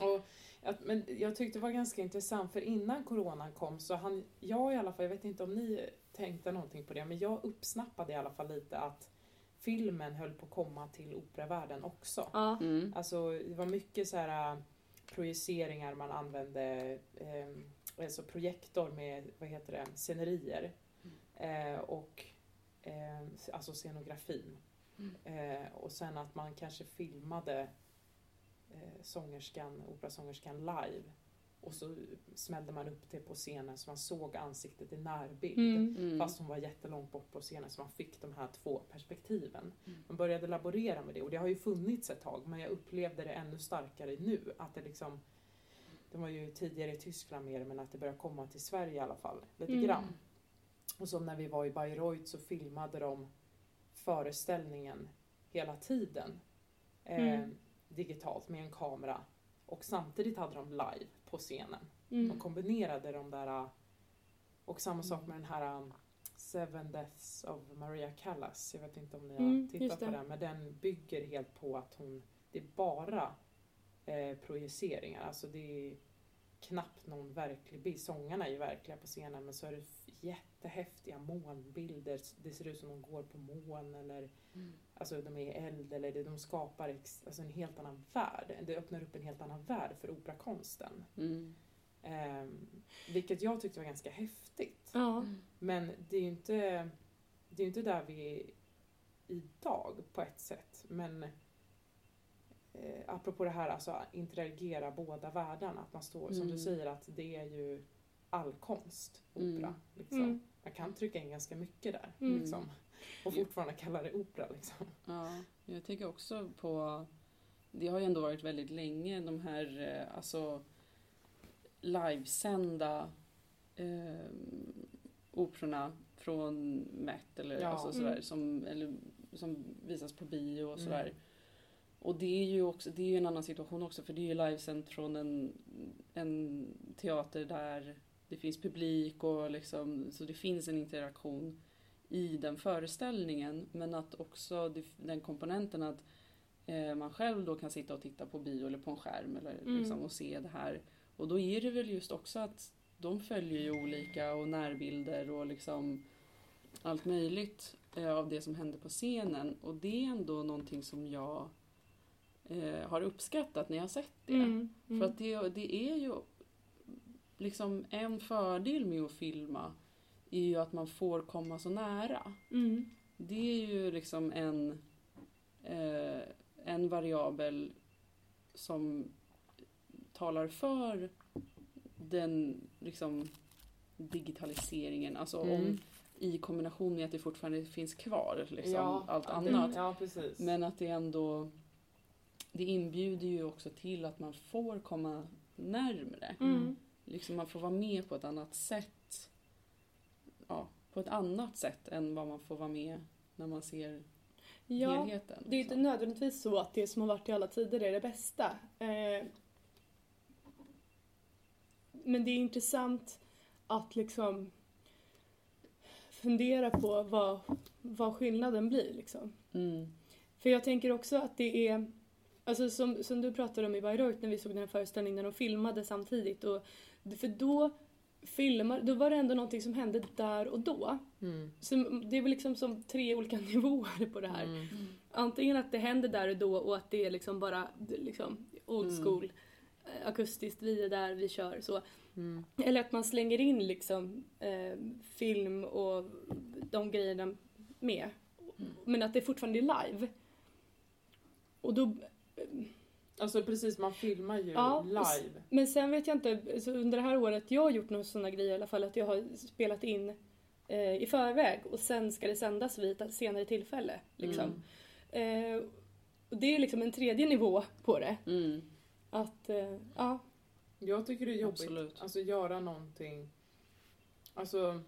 Och men jag tyckte det var ganska intressant för innan coronan kom så han, jag i alla fall, jag vet inte om ni tänkte någonting på det, men jag uppsnappade i alla fall lite att filmen höll på att komma till operavärlden också. Ja. Mm. Alltså det var mycket så här äh, projiceringar man använde, eh, alltså projektor med, vad heter det, scenerier. Eh, och eh, alltså scenografin. Eh, och sen att man kanske filmade sångerskan, operasångerskan live. Och så smällde man upp det på scenen så man såg ansiktet i närbild. Mm. Mm. Fast hon var jättelångt bort på scenen så man fick de här två perspektiven. Mm. Man började laborera med det och det har ju funnits ett tag men jag upplevde det ännu starkare nu. Att det liksom det var ju tidigare i Tyskland mer men att det börjar komma till Sverige i alla fall. Lite Mm. grann. Och som när vi var i Bayreuth så filmade de föreställningen hela tiden. Eh, Mm. Digitalt med en kamera. Och samtidigt hade de live på scenen. De Mm. kombinerade de där och samma sak med den här um, Seven Deaths of Maria Callas. Jag vet inte om ni har Mm, tittat på den men den bygger helt på att hon, det är bara eh, projiceringar. Alltså det är knappt någon verklig bild. Sångarna är ju verkliga på scenen men så är det jättehäftiga molnbilder. Det ser ut som de går på moln eller Mm. alltså de är i eld eller det, de skapar ex, alltså en helt annan värld. Det öppnar upp en helt annan värld för operakonsten. Mm. Ehm, vilket jag tyckte var ganska häftigt. Ja. Men det är ju inte, det är inte där vi är idag på ett sätt. Men eh, apropå det här, alltså interagera båda världarna. Att man står, som Mm. du säger, att det är ju all konst, opera. Mm. Liksom. Mm. Man kan trycka in ganska mycket där. Mm. Liksom, och fortfarande kalla det opera. Liksom. Ja, jag tänker också på... Det har ju ändå varit väldigt länge de här eh, alltså livesända eh, operorna från Met eller Ja. alltså sådär, Mm. som, eller, som visas på bio och Mm. Och det är ju också, det är ju en annan situation också för det är ju livesänt från en, en teater där det finns publik och liksom, så det finns en interaktion i den föreställningen. Men att också den komponenten att eh, man själv då kan sitta och titta på bio eller på en skärm eller Mm. liksom, och se det här. Och då är det väl just också att de följer ju olika och närbilder och liksom allt möjligt eh, av det som händer på scenen. Och det är ändå någonting som jag eh, har uppskattat när jag har sett det. Mm. För att det, det är ju liksom en fördel med att filma är ju att man får komma så nära. Mm. Det är ju liksom en, eh, en variabel som talar för den liksom digitaliseringen. Alltså om, Mm. i kombination med att det fortfarande finns kvar liksom, Ja, allt annat. Ja. Men att det ändå det inbjuder ju också till att man får komma närmre. Mm. Liksom man får vara med på ett annat sätt. Ja, på ett annat sätt än vad man får vara med när man ser Ja, helheten. det är inte liksom. nödvändigtvis så att det som har varit i alla tider är det bästa. Eh, men det är intressant att liksom fundera på vad, vad skillnaden blir. Liksom. Mm. För jag tänker också att det är, alltså som, som du pratade om i Bayreuth när vi såg den här föreställningen när de filmade samtidigt. Och, för då, filmar, då var det ändå någonting som hände där och då. Mm. Så det är väl liksom som tre olika nivåer på det här. Mm. Antingen att det händer där och då och att det är liksom bara liksom old Mm. school, eh, akustiskt, vi är där, vi kör så. Mm. Eller att man slänger in liksom eh, film och de grejerna med. Mm. Men att det fortfarande är live. Och då, Alltså precis, man filmar ju Ja, live. men sen vet jag inte, så under det här året jag har gjort några sådana grejer i alla fall, att jag har spelat in eh, i förväg och sen ska det sändas vid ett senare tillfälle. Liksom. Mm. Eh, och det är liksom en tredje nivå på det. Mm. Att, eh, ja. Jag tycker det är jobbigt. Absolut. Alltså göra någonting. Alltså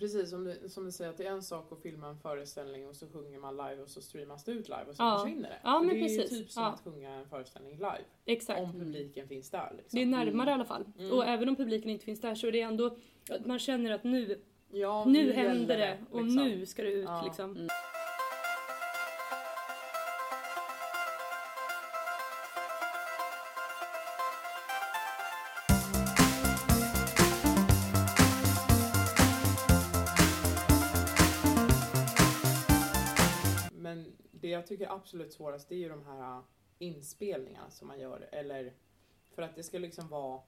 Precis som du, som du säger att det är en sak att filma en föreställning och så sjunger man live och så streamas det ut live och så Ja. försvinner det. Ja, det är precis. ju typ som Ja. att sjunga en föreställning live. Exakt. Om publiken finns där. Liksom. Det är närmare i alla fall. Mm. Och även om publiken inte finns där så är det ändå man känner att nu, ja, nu gäller händer det och liksom. nu ska det ut liksom. Jag tycker absolut svårast det är ju de här äh, inspelningarna som man gör. Eller för att det ska liksom vara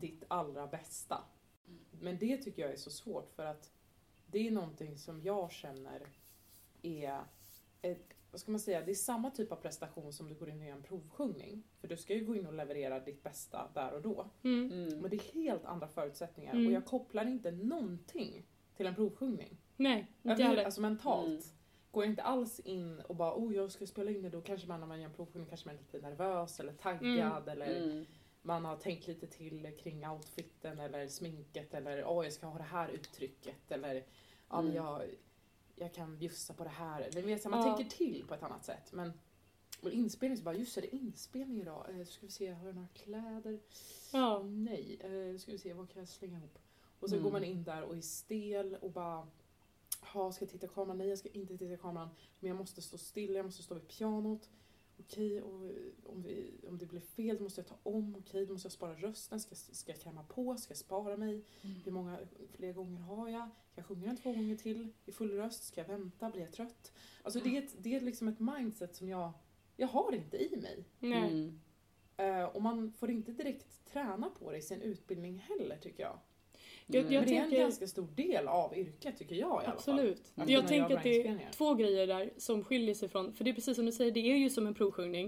ditt allra bästa. Men det tycker jag är så svårt för att det är någonting som jag känner är ett, vad ska man säga, det är samma typ av prestation som du går in gör en provsjungning. För du ska ju gå in och leverera ditt bästa där och då. Mm. Mm. Men det är helt andra förutsättningar Mm. och jag kopplar inte någonting till en provsjungning. Nej, inte heller. Alltså mentalt. Mm. Går jag inte alls in och bara oh jag ska spela in det då kanske man när man gör en provsjungning kanske man är lite nervös eller taggad eller Mm. man har tänkt lite till kring outfiten eller sminket eller åh jag ska ha det här uttrycket eller ja Mm. jag, jag kan bjussa på det här. Vet, så man Ja. tänker till på ett annat sätt. Men och inspelning så bara just det, det är inspelning idag. Eh, ska vi se, har jag några kläder? Ja. Nej, eh, ska vi se vad kan jag slänga ihop? Och så Mm. går man in där och är stel och bara ha, ska jag titta i kameran? Nej, jag ska inte titta i kameran. Men jag måste stå still, jag måste stå vid pianot. Okej, och om, vi, om det blir fel då måste jag ta om. Okej, då måste jag spara rösten. Ska, jag- ska jag klämma på? Ska jag spara mig? Hur många fler gånger har jag? Kan jag sjunga den två gånger till i full röst? Ska jag vänta? Blir jag trött? Alltså det är, ett, det är liksom ett mindset som jag, jag har inte i mig. Mm. Eh, och man får inte direkt träna på det i sin utbildning heller tycker jag. Jag, Nej. jag det är en tänker, ganska stor del av yrket tycker jag i alla fall. absolut. Jag tänker att det är två grejer där som skiljer sig från, för det är precis som du säger, det är ju som en provsjungning.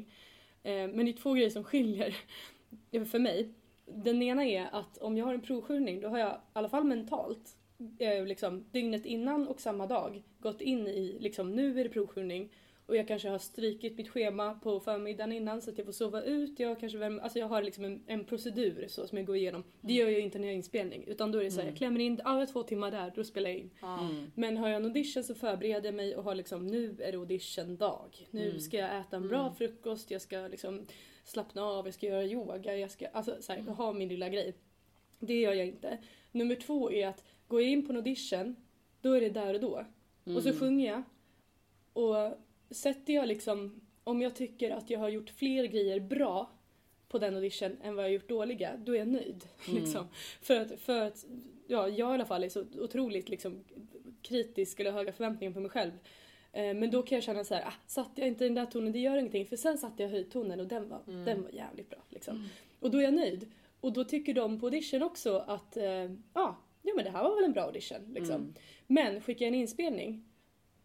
Eh, Men det är två grejer som skiljer för mig. Den ena är att om jag har en provsjungning då har jag i alla fall mentalt eh, liksom, dygnet innan och samma dag gått in i liksom, nu är det provsjungning och jag kanske har strykit mitt schema på förmiddagen innan så att jag får sova ut. Jag, kanske värmer, alltså jag har liksom en, en procedur så som jag går igenom. Det gör jag inte när jag har inspelning utan då är det så här, Mm. jag klämmer in, ja jag har två timmar där, då spelar jag in. Mm. Men har jag en audition så förbereder jag mig och har liksom nu är det auditiondag. Nu Mm. ska jag äta en bra Mm. frukost, jag ska liksom slappna av, jag ska göra yoga, jag ska alltså så här, har min lilla grej. Det gör jag inte. Nummer två är att går jag in på en audition, då är det där och då. Och så Mm. sjunger jag. Och sätter jag liksom, om jag tycker att jag har gjort fler grejer bra på den audition än vad jag har gjort dåliga, då är jag nöjd. Mm. Liksom. För att, för att ja, jag i alla fall är så otroligt liksom, kritisk eller höga förväntningar på mig själv. Eh, Men då kan jag känna så här, ah, satte jag inte den där tonen, det gör ingenting. För sen satte jag höjdtonen och den var, Mm. den var jävligt bra. Liksom. Mm. Och då är jag nöjd. Och då tycker de på audition också att, eh, ja, ja men det här var väl en bra audition. Liksom. Mm. Men skickar jag en inspelning,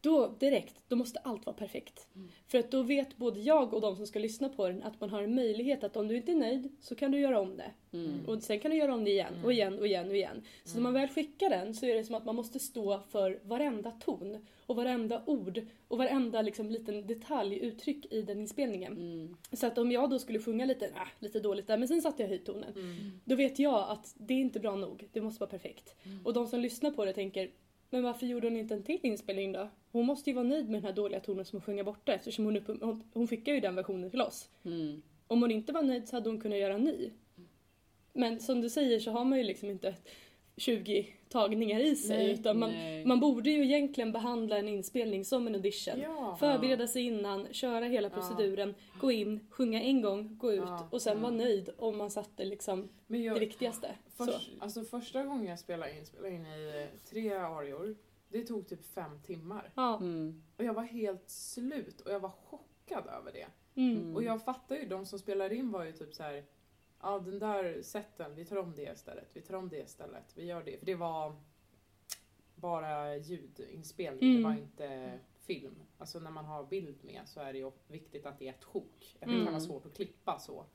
då direkt, då måste allt vara perfekt. Mm. För att då vet både jag och de som ska lyssna på den att man har en möjlighet att om du inte är nöjd så kan du göra om det. Mm. Och sen kan du göra om det igen och igen och igen och igen. Så när man väl skickar den så är det som att man måste stå för varenda ton och varenda ord och varenda liksom liten detalj, uttryck i den inspelningen. Mm. Så att om jag då skulle sjunga lite, äh, lite dåligt där men sen satte jag höjdtonen. Mm. Då vet jag att det är inte bra nog, det måste vara perfekt. Och de som lyssnar på det tänker, men varför gjorde hon inte en till inspelning då? Hon måste ju vara nöjd med den här dåliga tonen som hon sjunger borta eftersom hon, upp, hon, hon skickar ju den versionen till oss. Mm. Om hon inte var nöjd så hade hon kunnat göra en ny. Men som du säger så har man ju liksom inte 20 tagningar i sig Nej, utan man, Nej. man borde ju egentligen behandla en inspelning som en audition. Ja. Förbereda sig innan, köra hela Ja. proceduren, gå in, sjunga en gång, gå ut Ja, och sen ja. vara nöjd om man satte liksom Men det jag, viktigaste. Så. först, alltså första gången jag spelade in, spelade in i eh, tre arior, det tog typ fem timmar. Ja. Mm. Och jag var helt slut och jag var chockad över det. Mm. Och jag fattar ju, de som spelade in var ju typ så här. Ja den där setten, vi tar om det istället, vi tar om det istället, vi gör det. För det var bara ljudinspelning, Mm. det var inte film. Alltså när man har bild med så är det ju viktigt att det är ett sjok. Det Mm. kan vara svårt att klippa så.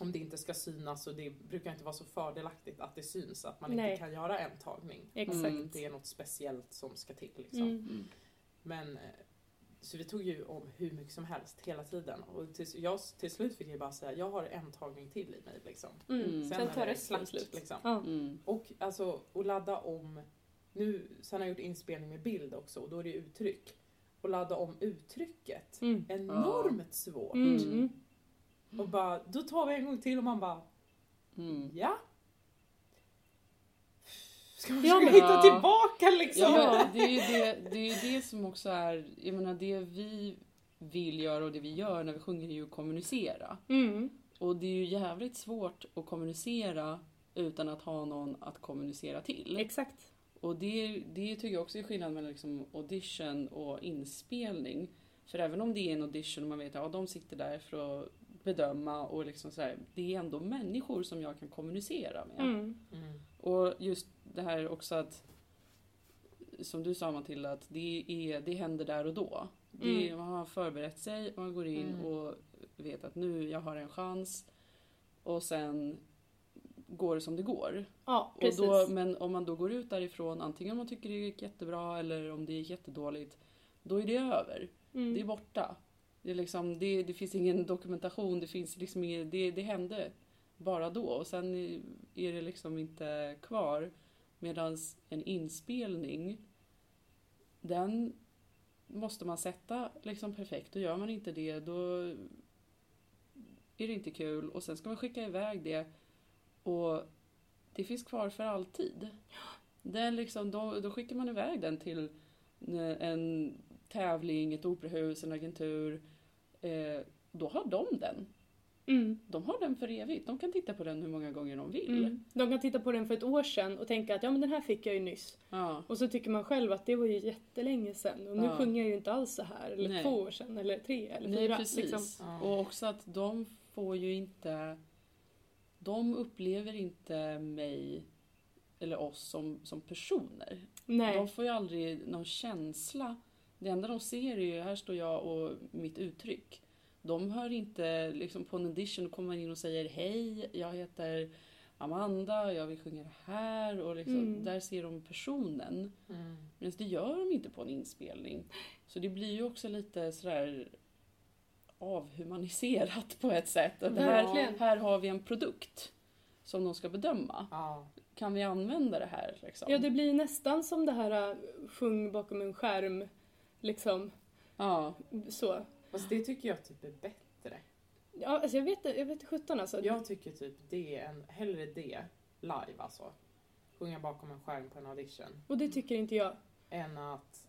Om det inte ska synas och det brukar inte vara så fördelaktigt att det syns att man Nej. inte kan göra en tagning. Exakt. Om det inte är något speciellt som ska till liksom. Mm. Mm. Men eh, så vi tog ju om hur mycket som helst hela tiden. Och till, jag, till slut fick jag bara säga, jag har en tagning till i mig. Liksom. Mm. Sen, är tar det resten slut. Liksom. Mm. Och alltså, att ladda om, nu, sen har jag gjort inspelning med bild också och då är det uttryck. Och ladda om uttrycket, Mm. enormt svårt. Mm. Mm. Och bara, då tar vi en gång till och man bara, Mm. ja. Ska man Ja, försöka men- hitta Ja. tillbaka liksom? Ja, det är ju det, det, är det som också är, jag menar det vi vill göra och det vi gör när vi sjunger är ju att kommunicera. Mm. Och det är ju jävligt svårt att kommunicera utan att ha någon att kommunicera till. Exakt. Och det, det tycker jag också är skillnad mellan liksom audition och inspelning. För även om det är en audition och man vet att ja, de sitter där för att bedöma och liksom sådär, det är ändå människor som jag kan kommunicera med. Mm. Mm. Och just det här också att, som du sa Matilda, att det, är, det händer där och då. Det, Mm. Man har förberett sig, man går in Mm. och vet att nu jag har en chans. Och sen går det som det går. Ja, Och precis. då, men om man då går ut därifrån, antingen om man tycker det gick jättebra eller om det gick jättedåligt, då är det över. mm. Det är borta. Det, är liksom, det, det finns ingen dokumentation, det finns liksom inget, det, det hände bara då och sen är det liksom inte kvar. Medan en inspelning, den måste man sätta liksom perfekt och gör man inte det då är det inte kul och sen ska man skicka iväg det och det finns kvar för alltid. Den liksom, då, då skickar man iväg den till en tävling, ett operahus, en agentur. Eh, då har de den. Mm. De har den för evigt. De kan titta på den hur många gånger de vill. Mm. De kan titta på den för ett år sedan och tänka att ja men den här fick jag ju nyss. Ja. Och så tycker man själv att det var ju jättelänge sedan och nu Ja. sjunger jag ju inte alls så här. Eller Nej. två år sedan eller tre eller Nej, fyra. precis. Liksom. Ja. Och också att de får ju inte... De upplever inte mig eller oss som, som personer. Nej. De får ju aldrig någon känsla. Det enda de ser är ju, här står jag och mitt uttryck. De hör inte, liksom på en audition kommer man in och säger hej, jag heter Amanda, jag vill sjunga det här och liksom, Mm. där ser de personen. Mm. Men det gör de inte på en inspelning. Så det blir ju också lite sådär avhumaniserat på ett sätt. Att här, här har vi en produkt som de ska bedöma. Ja. Kan vi använda det här? Liksom? Ja det blir nästan som det här äh, sjung bakom en skärm. Liksom ja. så. Fast det tycker jag typ är bättre. Ja, alltså jag vet jag vet sjutton alltså. Jag tycker typ det är en, hellre det, live alltså. Sjunga bakom en skärm på en audition. Och det tycker inte jag. Än att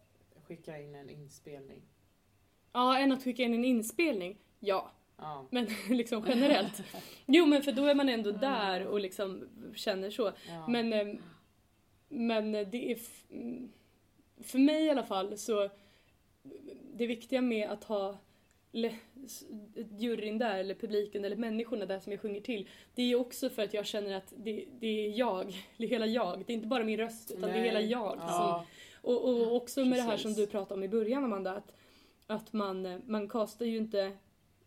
skicka in en inspelning. Ja, än att skicka in en inspelning. Ja, Ja. men liksom generellt. Jo men för då är man ändå där och liksom känner så. ja. Men, eh, men det är... mm, För mig i alla fall så... Det viktiga med att ha juryn där, eller publiken, eller människorna där som jag sjunger till. Det är också för att jag känner att det, det är jag, det är hela jag. Det är inte bara min röst, utan det är Nej. hela jag. Som, Ja. och, och också med det här som du pratade om i början Amanda, att, att man, man kastar ju inte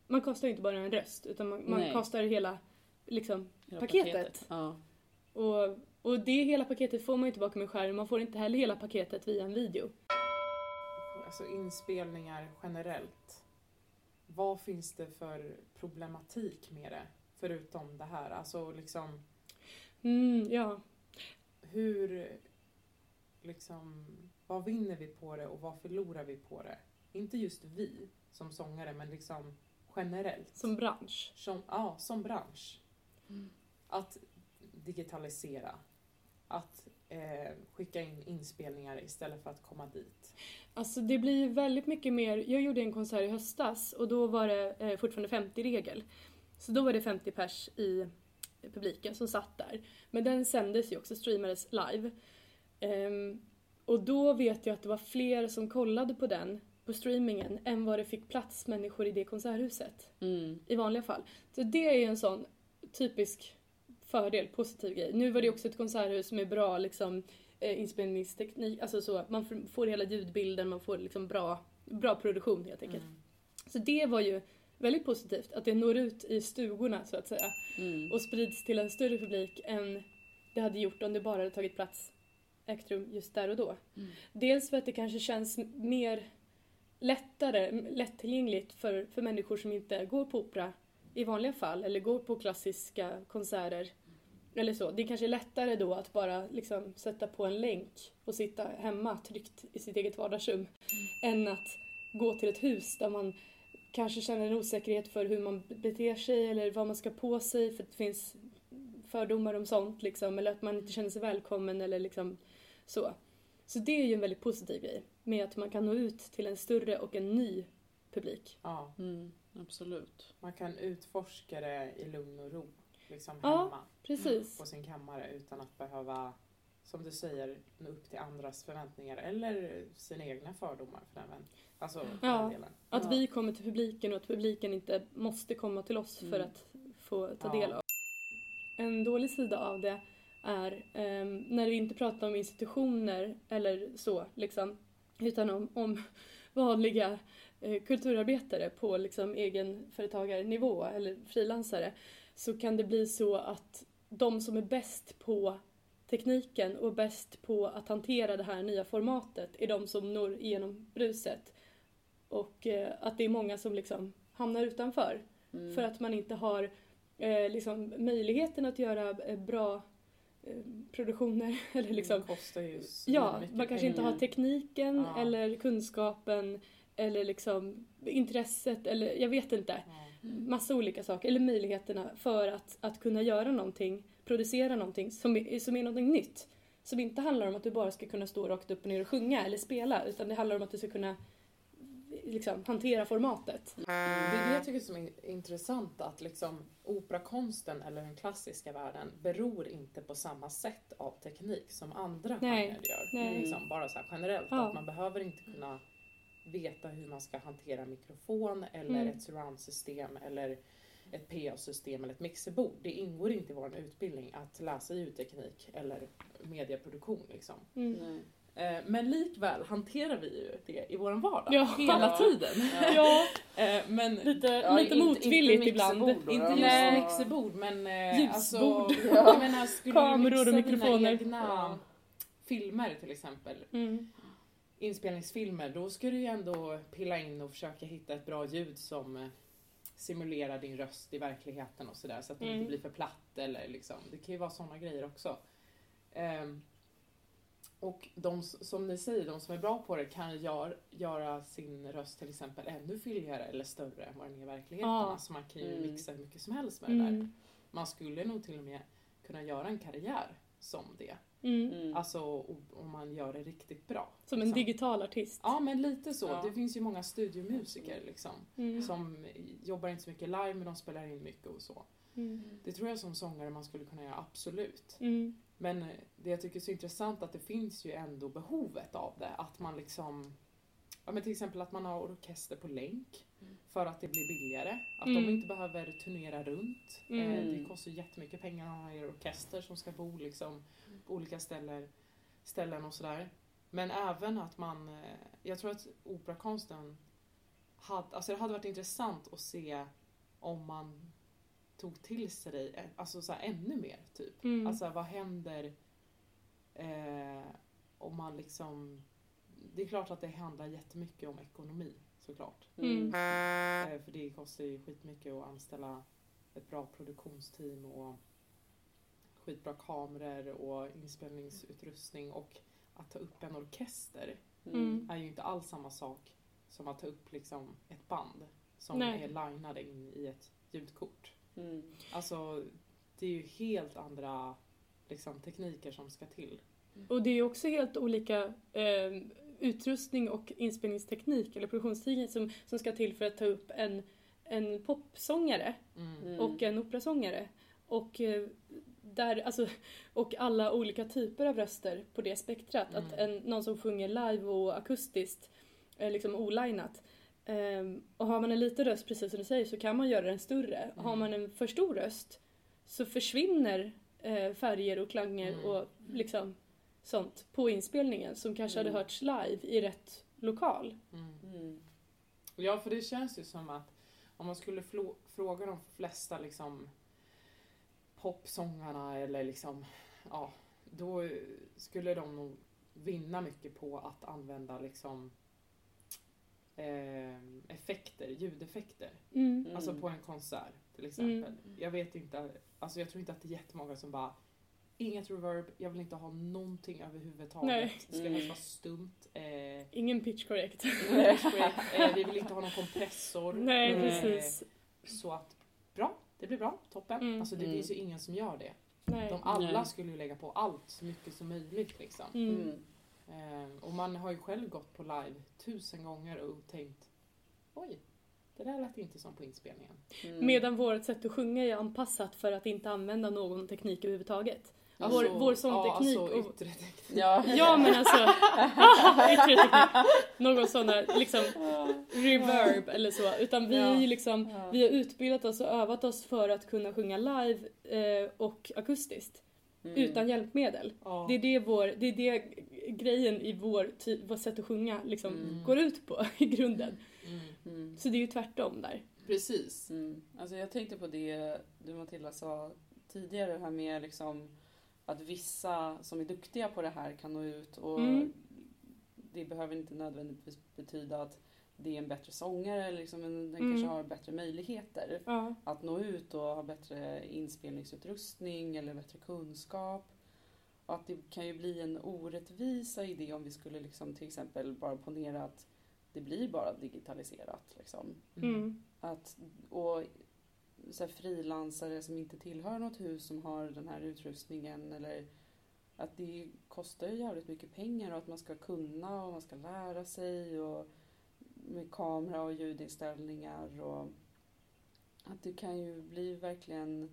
man kastar ju inte bara en röst, utan man, man Nej. kastar hela liksom, Hela paketet. Ja. Och, och det hela paketet får man ju inte bakom en skärm, man får inte heller hela paketet via en video. Alltså inspelningar generellt. Vad finns det för problematik med det? Förutom det här. Alltså liksom Mm, ja. hur... Liksom, vad vinner vi på det och vad förlorar vi på det? Inte just vi som sångare men liksom generellt. Som bransch. Som, ja, som bransch. Mm. Att digitalisera. Att eh, skicka in inspelningar istället för att komma dit. Alltså det blir väldigt mycket mer, jag gjorde en konsert i höstas och då var det eh, fortfarande 50-regel. Så då var det 50 pers i publiken som satt där. Men den sändes ju också, streamades live. Ehm, och då vet jag att det var fler som kollade på den på streamingen än vad det fick plats människor i det konserthuset. Mm. i vanliga fall. Så det är ju en sån typisk fördel, positiv grej. Nu var det också ett konserthus med bra liksom, eh, inspelningsteknik, alltså så, man får- får hela ljudbilden, man får liksom bra, bra produktion helt enkelt. Mm. Så det var ju väldigt positivt, att det når ut i stugorna så att säga Mm. och sprids till en större publik än det hade gjort om det bara hade tagit plats ägt rum just där och då. Mm. Dels för att det kanske känns mer lättare, lättillgängligt för, för människor som inte går på opera i vanliga fall eller går på klassiska konserter. Eller så. Det kanske är lättare då att bara liksom sätta på en länk och sitta hemma tryggt i sitt eget vardagsrum än att gå till ett hus där man kanske känner en osäkerhet för hur man beter sig eller vad man ska på sig för det finns fördomar om sånt liksom eller att man inte känner sig välkommen eller liksom så. Så det är ju en väldigt positiv grej med att man kan nå ut till en större och en ny publik. Ja, Mm, absolut. man kan utforska det i lugn och ro. Liksom Ja. hemma Precis. på sin kammare utan att behöva, som du säger, nå upp till andras förväntningar eller sina egna fördomar för den, alltså, för Ja. den delen. Att Ja. vi kommer till publiken och att publiken inte måste komma till oss för Mm. att få ta Ja. del av. En dålig sida av det är ehm, när vi inte pratar om institutioner eller så, liksom, utan om, om vanliga eh, kulturarbetare på liksom, egenföretagarnivå eller frilansare så kan det bli så att de som är bäst på tekniken och bäst på att hantera det här nya formatet är de som når igenom bruset. Och eh, att det är många som liksom hamnar utanför Mm. för att man inte har eh, liksom, möjligheten att göra eh, bra eh, produktioner. Eller liksom, ju ja, man kanske inte pengar. har tekniken Ja. eller kunskapen eller liksom intresset eller jag vet inte. Ja. Massa olika saker. Eller möjligheterna för att, att kunna göra någonting, producera någonting som är, som är någonting nytt. Som inte handlar om att du bara ska kunna stå rakt upp och ner och sjunga eller spela utan det handlar om att du ska kunna liksom, hantera formatet. Det är det jag tycker som är intressant att liksom operakonsten eller den klassiska världen beror inte på samma sätt av teknik som andra genrer gör. nej. Liksom, bara så generellt, Ja. att man behöver inte kunna veta hur man ska hantera mikrofon eller Mm. ett surroundsystem eller ett PA-system eller ett mixerbord. Det ingår inte i vår utbildning att läsa ljudteknik eller medieproduktion. Liksom. Mm. Eh, Men likväl hanterar vi ju det i vår vardag Ja. hela tiden. Ja, Eh, Men lite, Ja, lite inte- motvilligt inte ibland. då, inte just Nej. mixerbord men eh, Ljusbord. alltså, Ja. jag menar skulle Kameror du och mixa mikrofoner. dina egna Ja. filmer till exempel, Mm. Inspelningsfilmer, då ska du ju ändå pilla in och försöka hitta ett bra ljud som eh, simulerar din röst i verkligheten och sådär så att det Mm. inte blir för platt eller liksom, det kan ju vara sådana grejer också. Ehm, och de som ni säger, de som är bra på det kan gör, göra sin röst till exempel ännu fylligare eller större än vad den är i verkligheten. Ja. Så man kan ju Mm. mixa hur mycket som helst med det där. Mm. Man skulle nog till och med kunna göra en karriär som det. Mm. Mm. Alltså om man gör det riktigt bra. Som en liksom. digital artist. Ja men lite så. Ja. Det finns ju många studiomusiker liksom. Mm. Som jobbar inte så mycket live men de spelar in mycket och så. Mm. Det tror jag som sångare man skulle kunna göra, absolut. Mm. Men eh, det jag tycker är så intressant att det finns ju ändå behovet av det. Att man liksom, ja men till exempel att man har orkester på länk. Mm. För att det blir billigare. Att Mm. de inte behöver turnera runt. Mm. Eh, Det kostar jättemycket pengar att ha er orkester som ska bo liksom på olika ställen, ställen och sådär. Men även att man, eh, jag tror att operakonsten hade, alltså det hade varit intressant att se om man tog till sig eh, alltså så här, ännu mer typ. Mm. Alltså vad händer eh, om man liksom... Det är klart att det handlar jättemycket om ekonomi såklart. Mm. Eh, för det kostar ju skitmycket att anställa ett bra produktionsteam och skitbra kameror och inspelningsutrustning och att ta upp en orkester Mm. är ju inte alls samma sak som att ta upp liksom ett band som Nej. är linade in i ett ljudkort. Mm. Alltså det är ju helt andra liksom, tekniker som ska till. Och det är också helt olika eh, utrustning och inspelningsteknik eller produktionsteknik som, som ska till för att ta upp en, en popsångare Mm. Mm. och en operasångare. Och, eh, där, alltså, och alla olika typer av röster på det spektrat. Att en, någon som sjunger live och akustiskt, eh, liksom olinat. Ehm, och har man en liten röst, precis som du säger, så kan man göra den större. Mm. Har man en för stor röst så försvinner eh, färger och klanger Mm. och liksom sånt på inspelningen som kanske Mm. hade hörts live i rätt lokal. Mm. Mm. Ja, för det känns ju som att om man skulle fråga de flesta liksom popsångarna eller liksom, ja, då skulle de nog vinna mycket på att använda liksom eh, effekter, ljudeffekter. Mm. Mm. Alltså på en konsert till exempel. Jag vet inte, alltså jag tror inte att det är jättemånga som bara Inget reverb, jag vill inte ha någonting överhuvudtaget. Nej. Det ska Mm. helst vara stumt. Eh, Ingen pitch correct. eh, vi vill inte ha någon kompressor. Nej, Eh, precis. Så att, bra, det blir bra, toppen. Mm. Alltså det Mm. finns ju ingen som gör det. Nej. De alla Nej. skulle ju lägga på allt så mycket som möjligt liksom. Mm. Mm. Eh, och man har ju själv gått på live tusen gånger och tänkt Oj, det där lät inte som på inspelningen. Mm. Medan vårt sätt att sjunga är anpassat för att inte använda någon teknik överhuvudtaget. Alltså, vår, vår sångteknik Ja, alltså yttre teknik. Ja. Ja men alltså, yttre teknik. Någon sån där liksom reverb eller så. Utan vi, är ju liksom, Ja. vi har utbildat oss och övat oss för att kunna sjunga live eh, och akustiskt. Mm. Utan hjälpmedel. Ja. Det är det, vår, det, är det grejen i vår, ty, vårt sätt att sjunga liksom Mm. går ut på i grunden. Mm. Mm. Så det är ju tvärtom där. Precis. Mm. Alltså jag tänkte på det du Matilda sa tidigare, det här med liksom att vissa som är duktiga på det här kan nå ut och Mm. det behöver inte nödvändigtvis betyda att det är en bättre sångare eller liksom en, den Mm. kanske har bättre möjligheter Ja. att nå ut och ha bättre inspelningsutrustning eller bättre kunskap. Och att det kan ju bli en orättvisa i det om vi skulle liksom till exempel bara ponera att det blir bara digitaliserat. Liksom. Mm. Att, och frilansare som inte tillhör något hus som har den här utrustningen eller att det kostar ju jävligt mycket pengar och att man ska kunna och man ska lära sig och med kamera och ljudinställningar och att det kan ju bli verkligen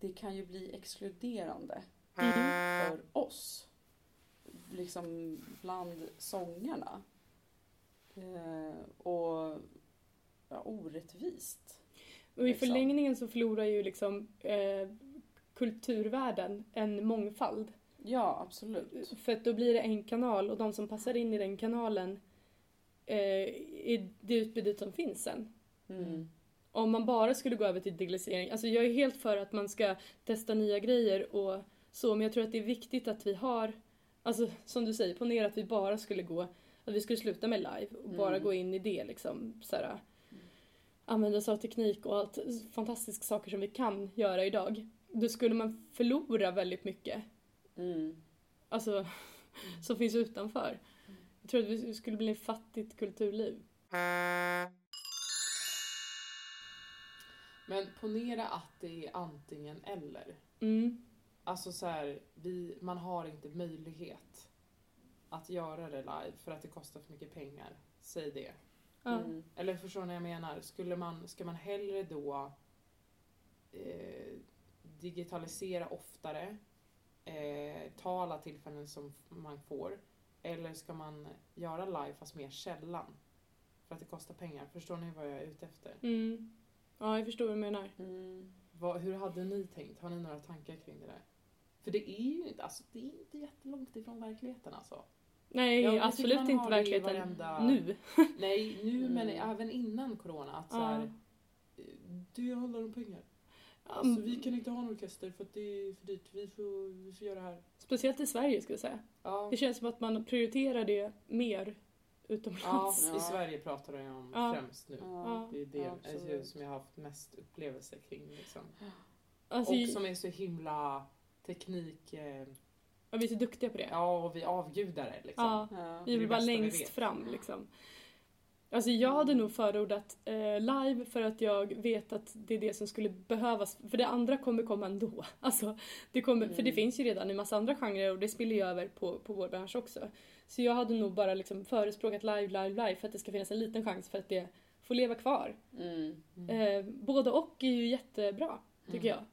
det kan ju bli exkluderande Mm. för oss. Liksom bland sångarna. Eh, och ja, orättvist. Och i Liksom. förlängningen så förlorar ju liksom eh, kulturvärlden en mångfald. Ja, absolut. För att då blir det en kanal och de som passar in i den kanalen eh, är det utbudet som finns sen. Mm. Om man bara skulle gå över till digitalisering, alltså jag är helt för att man ska testa nya grejer och så, men jag tror att det är viktigt att vi har, alltså som du säger, ponera att vi bara skulle gå, att vi skulle sluta med live och bara Mm. gå in i det liksom, såhär, använda oss av teknik och allt fantastiska saker som vi kan göra idag. Då skulle man förlora väldigt mycket, Mm. alltså, som finns utanför. Jag tror att vi skulle bli ett fattigt kulturliv. Men ponera att det är antingen eller. Mm. Alltså så här, vi, man har inte möjlighet att göra det live för att det kostar för mycket pengar. Säg det. Mm. Eller förstår ni vad jag menar? Skulle man, ska man hellre då eh, digitalisera oftare, eh, ta alla tillfällen som man får, eller ska man göra live fast mer sällan? För att det kostar pengar. Förstår ni vad jag är ute efter? Mm. Ja, jag förstår vad du menar. Mm. Vad, hur hade ni tänkt? Har ni några tankar kring det där? För det är ju inte, alltså, det är inte jättelångt ifrån verkligheten alltså. Nej, Ja, absolut inte verkligheten varenda- nu. Nej, nu men Mm. även innan corona. Att så Ja. här, eh, det handlar om pengar. Ja, Alltså, vi kan inte ha en orkester för att det är för dyrt. Vi får, vi får göra det här. Speciellt i Sverige skulle jag säga. Ja, Det känns som att man prioriterar det mer ja, utomlands. Ja. i Sverige pratar jag om Ja. främst nu. Ja. Det är det Ja, alltså, som jag har haft mest upplevelse kring. Liksom. Alltså, Och som är så himla teknik... Eh, ja, vi är så duktiga på det. ja, och vi avgudar det liksom. Ja, Ja. vi vill vara längst fram liksom. Alltså jag hade nog förordat eh, live för att jag vet att det är det som skulle behövas. För det andra kommer komma ändå. Alltså, det kommer, För det Mm. finns ju redan en massa andra genrer och det spiller ju över på, på vår bransch också. Så jag hade nog bara liksom förespråkat live, live, live för att det ska finnas en liten chans för att det får leva kvar. Mm. Mm. Eh, både och är ju jättebra, tycker Mm. jag.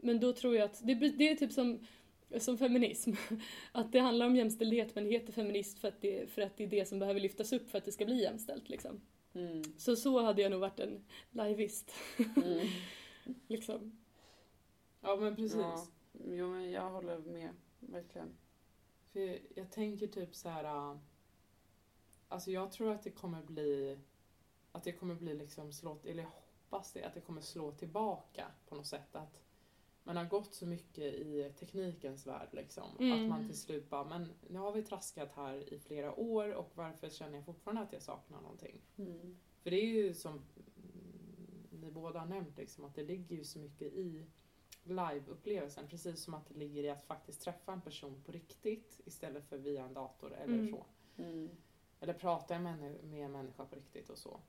Men då tror jag att det, det är typ som, som feminism. Att det handlar om jämställdhet men det heter feminist för att, det, för att det är det som behöver lyftas upp för att det ska bli jämställt. Liksom. Mm. Så så hade jag nog varit en liveist. Mm. Liksom. Ja, men precis. Ja. Jo, men jag håller med. Verkligen. För jag tänker typ så här. äh, Alltså jag tror att det kommer bli att det kommer bli liksom slå, eller jag hoppas det, att det kommer slå tillbaka på något sätt. Att man har gått så mycket i teknikens värld liksom. Mm. Att man till slut bara, men nu har vi traskat här i flera år och varför känner jag fortfarande att jag saknar någonting? Mm. För det är ju som ni båda har nämnt, liksom, att det ligger ju så mycket i live-upplevelsen. Precis som att det ligger i att faktiskt träffa en person på riktigt istället för via en dator eller Mm. så. Mm. Eller prata med en människa på riktigt och så.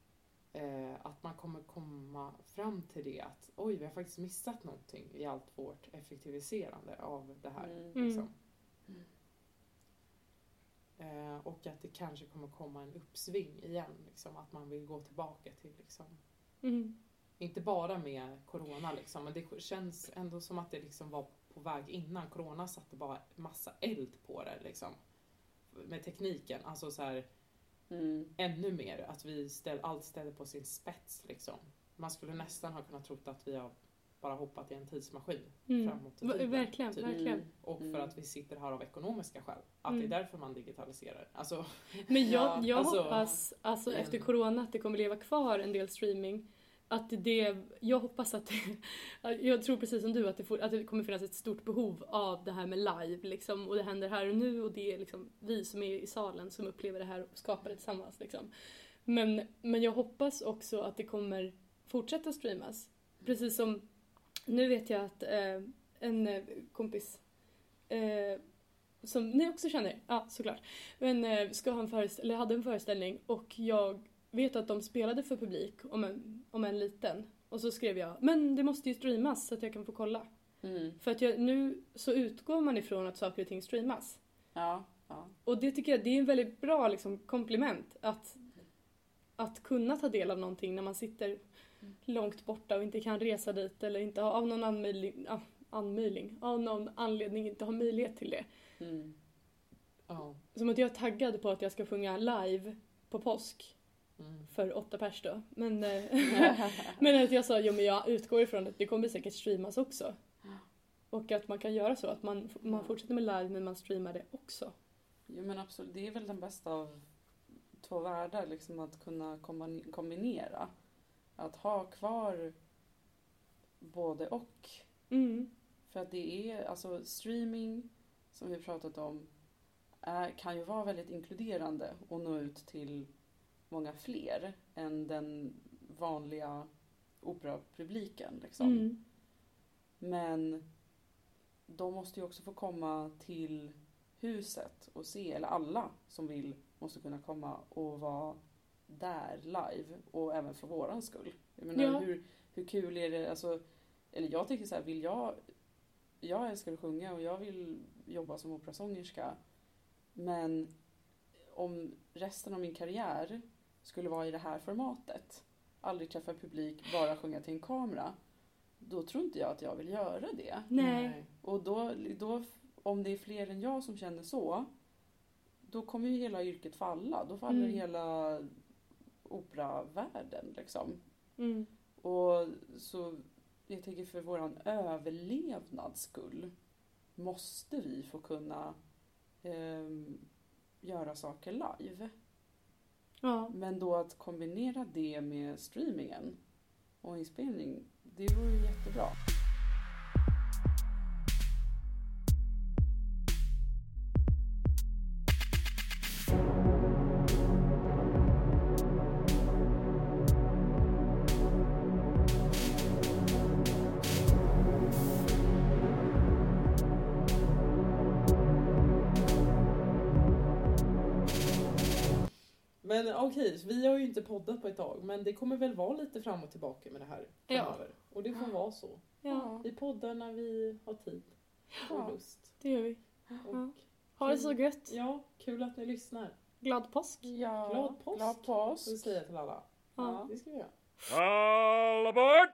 Eh, att man kommer komma fram till det att oj, vi har faktiskt missat någonting i allt vårt effektiviserande av det här. Mm. Liksom. Mm. Eh, och att det kanske kommer komma en uppsving igen. Liksom, att man vill gå tillbaka till liksom, Mm. inte bara med corona liksom, men det känns ändå som att det liksom var på väg innan. Corona satte bara massa eld på det liksom. Med tekniken, alltså så här Mm. ännu mer. Att vi ställ, allt ställer på sin spets liksom. Man skulle nästan ha kunnat trott att vi har bara hoppat i en tidsmaskin Mm. framåt i tiden. Verkligen, typ. verkligen. Mm. Och för Mm. att vi sitter här av ekonomiska skäl. Att Mm. det är därför man digitaliserar. Alltså, Men jag, Ja, jag alltså- hoppas, alltså Mm. efter corona, att det kommer leva kvar en del streaming. Att det, jag hoppas att det, jag tror precis som du att det, får, att det kommer finnas ett stort behov av det här med live liksom. Och det händer här och nu och det är liksom vi som är i salen som upplever det här och skapar det tillsammans liksom. Men, men jag hoppas också att det kommer fortsätta streamas. Precis som, nu vet jag att eh, en eh, kompis eh, som ni också känner, ja såklart. Men eh, ska ha en föreställ- eller hade en föreställning och jag vet att de spelade för publik om en, om en liten. Och så skrev jag, men det måste ju streamas så att jag kan få kolla. Mm. För att jag, nu så utgår man ifrån att saker och ting streamas. Ja, ja. Och det tycker jag det är en väldigt bra liksom, komplement att, att kunna ta del av någonting när man sitter långt borta och inte kan resa dit eller inte har, av någon ah, anmöjling, av någon anledning inte har möjlighet till det. Mm. ja. Som att jag är taggad på att jag ska sjunga live på påsk Mm. för åtta pers då. Men, eh, men att jag sa, jo men jag utgår ifrån att det kommer säkert streamas också. Och att man kan göra så, att man, man fortsätter med live men man streamar det också. Jo men absolut, det är väl den bästa av två världar, liksom att kunna kombinera. Att ha kvar både och. Mm. För att det är, alltså streaming, som vi pratat om, är, kan ju vara väldigt inkluderande och nå ut till många fler än den vanliga operapubliken. Liksom. Mm. Men de måste ju också få komma till huset och se, eller alla som vill måste kunna komma och vara där live och även för våran skull. Jag menar, Ja. hur, hur kul är det, alltså, eller jag tycker så här, vill jag, jag älskar att sjunga och jag vill jobba som operasångerska men om resten av min karriär skulle vara i det här formatet, aldrig träffa publik, bara sjunga till en kamera, då tror inte jag att jag vill göra det. Nej. Och då, då, om det är fler än jag som känner så, då kommer ju hela yrket falla. Då faller Mm. hela operavärlden liksom. Mm. Och så jag tänker för våran överlevnads skull måste vi få kunna ehm, göra saker live. Ja. Men då att kombinera det med streamingen och inspelning, det vore ju jättebra. Okej, så vi har ju inte poddat på ett tag, men det kommer väl vara lite fram och tillbaka med det här Ja. framöver. Och det får vara så. ja, Vi poddar när vi har tid och Ja. lust. det gör vi. Och, Ha det så gött. ja, kul att ni lyssnar. Glad påsk. Ja, Glad påsk. Glad Får vi påsk. säga till alla. Ja. Det ska vi göra. All aboard!